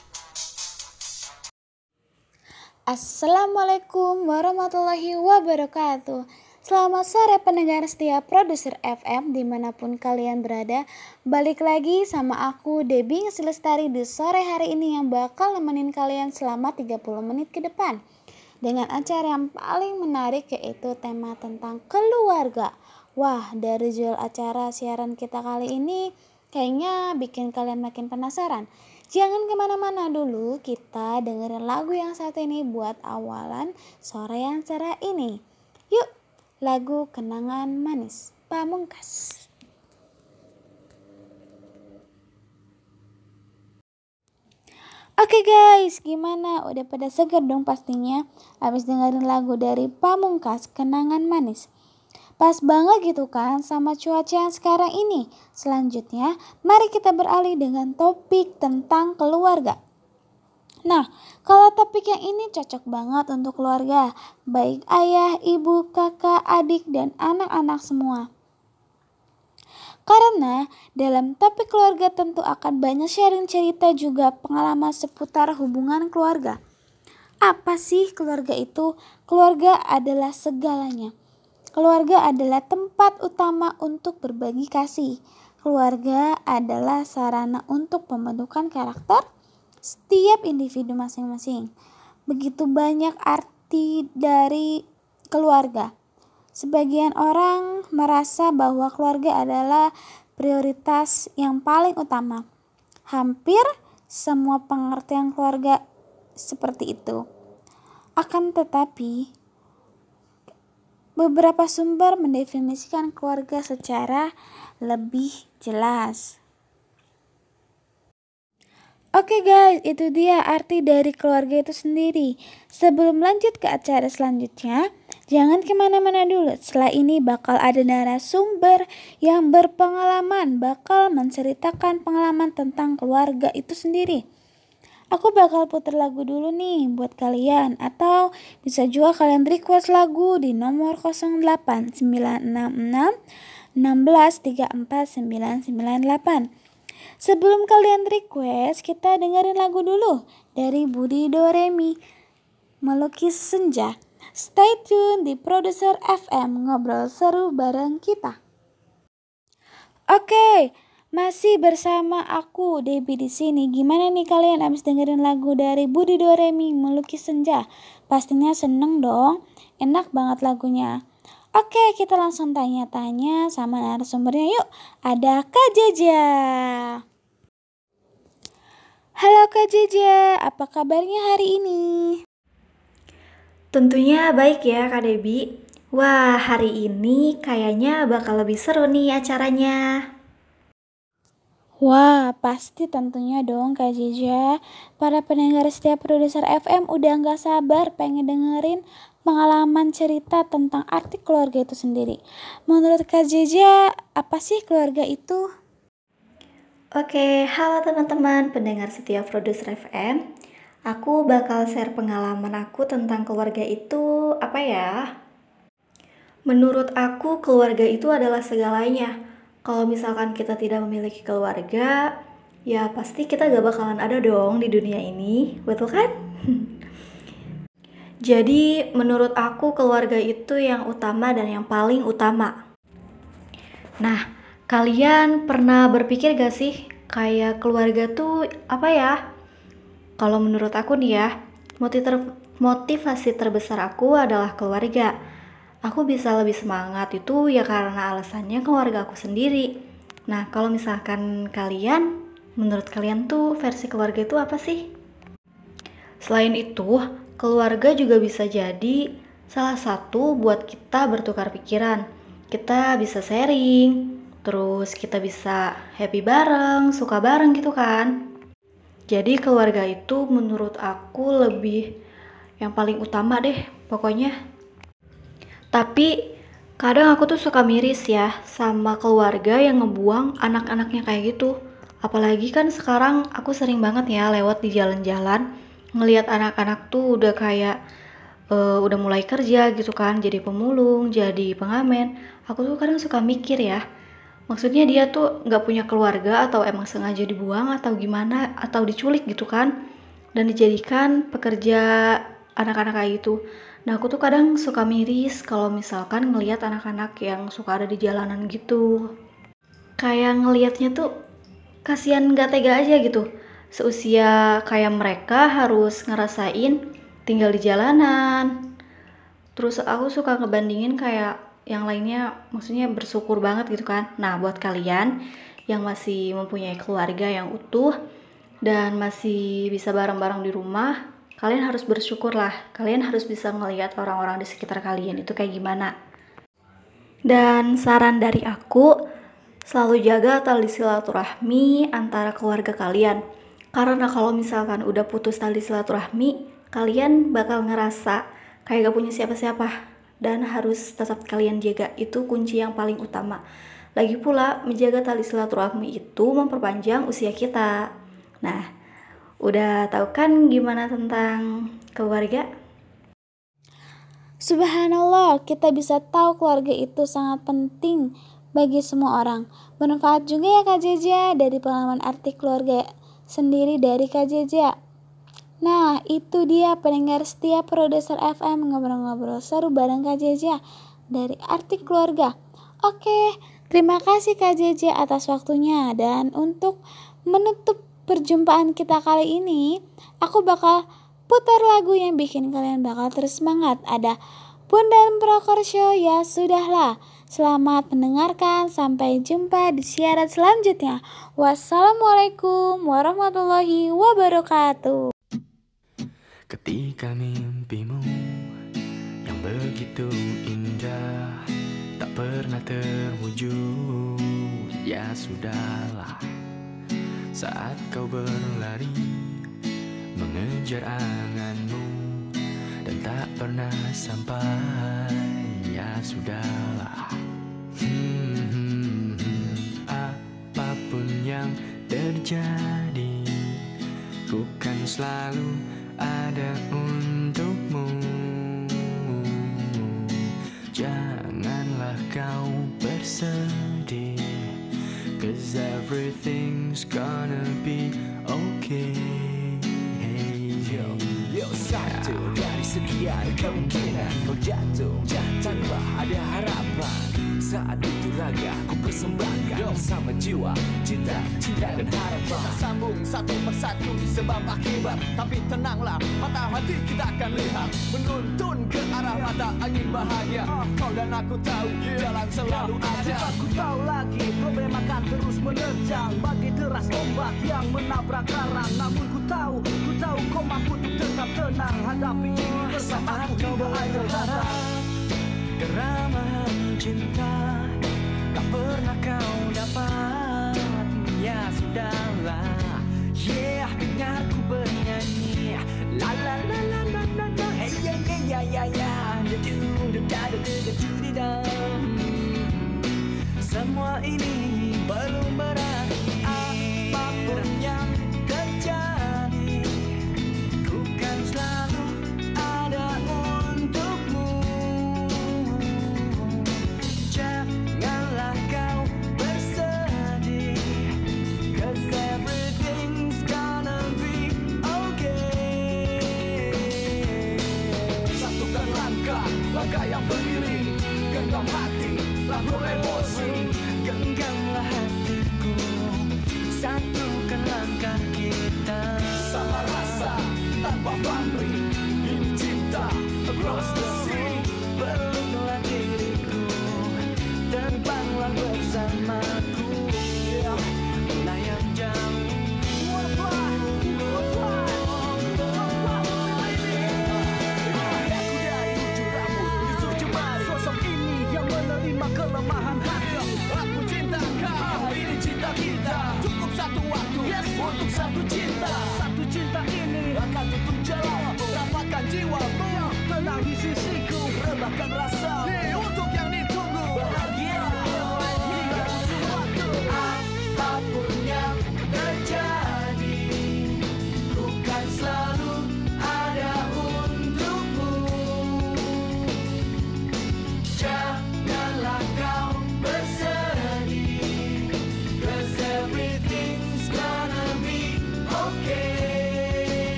Assalamualaikum warahmatullahi wabarakatuh. Selamat sore pendengar setia produser FM di mana pun kalian berada. Balik lagi sama aku Debbie Selestari di sore hari ini yang bakal nemenin kalian selama 30 menit ke depan. Dengan acara yang paling menarik yaitu tema tentang keluarga Wah dari judul acara siaran kita kali ini kayaknya bikin kalian makin penasaran Jangan ke mana-mana dulu, kita dengerin lagu yang satu ini buat awalan sore yang cerah ini. Yuk, lagu Kenangan Manis, Pamungkas. Oke guys, gimana? Udah pada seger dong pastinya Habis dengerin lagu dari Pamungkas, Kenangan Manis Pas banget gitu kan sama cuaca yang sekarang ini. Selanjutnya, mari kita beralih dengan topik tentang keluarga. Nah, kalau topik yang ini cocok banget untuk keluarga, baik ayah, ibu, kakak, adik, dan anak-anak semua. Karena dalam topik keluarga tentu akan banyak sharing cerita juga pengalaman seputar hubungan keluarga. Apa sih keluarga itu? Keluarga adalah segalanya. Keluarga adalah tempat utama untuk berbagi kasih. Keluarga adalah sarana untuk pembentukan karakter, setiap individu masing-masing. Begitu banyak arti dari keluarga. Sebagian orang merasa bahwa keluarga adalah prioritas yang paling utama. Hampir semua pengertian keluarga seperti itu. Akan tetapi, beberapa sumber mendefinisikan keluarga secara lebih jelas. Oke guys, itu dia arti dari keluarga itu sendiri. Sebelum lanjut ke acara selanjutnya, jangan ke mana-mana dulu. Setelah ini bakal ada narasumber yang berpengalaman, bakal menceritakan pengalaman tentang keluarga itu sendiri. Aku bakal putar lagu dulu nih buat kalian atau bisa juga kalian request lagu di nomor 08966 16 Sebelum kalian request, kita dengerin lagu dulu dari Budi Doremi, Melukis Senja. Stay tune di Produser FM ngobrol seru bareng kita. Oke, masih bersama aku Debbie di sini. Gimana nih kalian abis dengerin lagu dari Budi Doremi, Melukis Senja? Pastinya seneng dong. Enak banget lagunya. Oke, kita langsung tanya-tanya sama narasumbernya yuk. Ada Kak Jaja. Halo Kak Jaja, apa kabarnya hari ini? Tentunya baik ya Kak Debi. Wah, hari ini kayaknya bakal lebih seru nih acaranya. Wah, pasti tentunya dong Kak Jaja. Para pendengar setiap produser FM udah nggak sabar pengen dengerin pengalaman cerita tentang arti keluarga itu sendiri. Menurut Kak Jeja, apa sih keluarga itu? Oke, halo teman-teman pendengar setia Produser FM. Aku bakal share pengalaman aku tentang keluarga itu apa ya? Menurut aku keluarga itu adalah segalanya. Kalau misalkan kita tidak memiliki keluarga, ya pasti kita gak bakalan ada dong di dunia ini, betul kan? Jadi menurut aku keluarga itu yang utama dan yang paling utama. Nah, kalian pernah berpikir gak sih kayak keluarga tuh apa ya? Kalau menurut aku nih ya, motivasi terbesar aku adalah keluarga. Aku bisa lebih semangat itu ya karena alasannya keluarga aku sendiri. Nah, kalau misalkan kalian, menurut kalian tuh versi keluarga itu apa sih? Selain itu, Keluarga juga bisa jadi salah satu buat kita bertukar pikiran. Kita bisa sharing, terus kita bisa happy bareng, suka bareng gitu kan. Jadi keluarga itu menurut aku lebih yang paling utama deh pokoknya. Tapi kadang aku tuh suka miris ya sama keluarga yang ngebuang anak-anaknya kayak gitu. Apalagi kan sekarang aku sering banget ya lewat di jalan-jalan ngelihat anak-anak tuh udah kayak uh, udah mulai kerja gitu kan jadi pemulung jadi pengamen aku tuh kadang suka mikir ya maksudnya dia tuh nggak punya keluarga atau emang sengaja dibuang atau gimana atau diculik gitu kan dan dijadikan pekerja anak-anak kayak gitu nah aku tuh kadang suka miris kalau misalkan ngelihat anak-anak yang suka ada di jalanan gitu. Kayak ngelihatnya tuh kasihan gak tega aja gitu. Seusia kayak mereka harus ngerasain tinggal di jalanan. Terus aku suka ngebandingin kayak yang lainnya maksudnya bersyukur banget gitu kan. Nah buat kalian yang masih mempunyai keluarga yang utuh dan masih bisa bareng-bareng di rumah kalian harus bersyukur lah kalian harus bisa ngelihat orang-orang di sekitar kalian itu kayak gimana dan saran dari aku selalu jaga tali silaturahmi antara keluarga kalian karena kalau misalkan udah putus tali silaturahmi, kalian bakal ngerasa kayak gak punya siapa-siapa dan harus tetap kalian jaga. Itu kunci yang paling utama. Lagi pula, menjaga tali silaturahmi itu memperpanjang usia kita. Nah, udah tahu kan gimana tentang keluarga? Subhanallah, kita bisa tahu keluarga itu sangat penting bagi semua orang. Bermanfaat juga ya Kak Jeja dari pengalaman arti keluarga sendiri dari Kak Jeja. Nah, itu dia pendengar setiap produser FM ngobrol-ngobrol seru bareng Kak Jeja dari arti keluarga. Oke, terima kasih Kak Jeja atas waktunya dan untuk menutup perjumpaan kita kali ini, aku bakal putar lagu yang bikin kalian bakal terus semangat. Ada Bundan Prokorsho ya sudahlah. Selamat mendengarkan, sampai jumpa di siaran selanjutnya. Wassalamualaikum warahmatullahi wabarakatuh. Ketika mimpimu yang begitu indah tak pernah terwujud, ya sudahlah. Saat kau berlari mengejar anganmu dan tak pernah sampai, ya sudahlah. Hmm, hmm, hmm. apa pun yang terjadi, ku kan selalu ada untukmu. Janganlah kau bersedih. Cause everything's gonna be okay. Yo, yo satu dari sekian kemungkinan kau jatuh tanpa ada harapan. Saat itu raga ku persembahkan sama jiwa, cinta, cinta dan harapan. Kita sambung satu persatu sebab akibat Tapi tenanglah, mata hati kita akan lihat. Menuntun ke arah mata angin bahagia. Kau dan aku tahu, jalan selalu ada. Aku tahu lagi problem akan terus menerjang Bagi deras ombak yang menabrak karang Namun ku tahu, ku tahu kau mampu tetap tenang. Hadapi ini bersama aku hingga akhir hayat Keramahan cinta tak pernah kau dapat. Ya sudahlah. Yeah, dengar ku bernyanyi. La la la la la la la. Hey ya ya ya ya ya Da du da da Semua ini belum berarti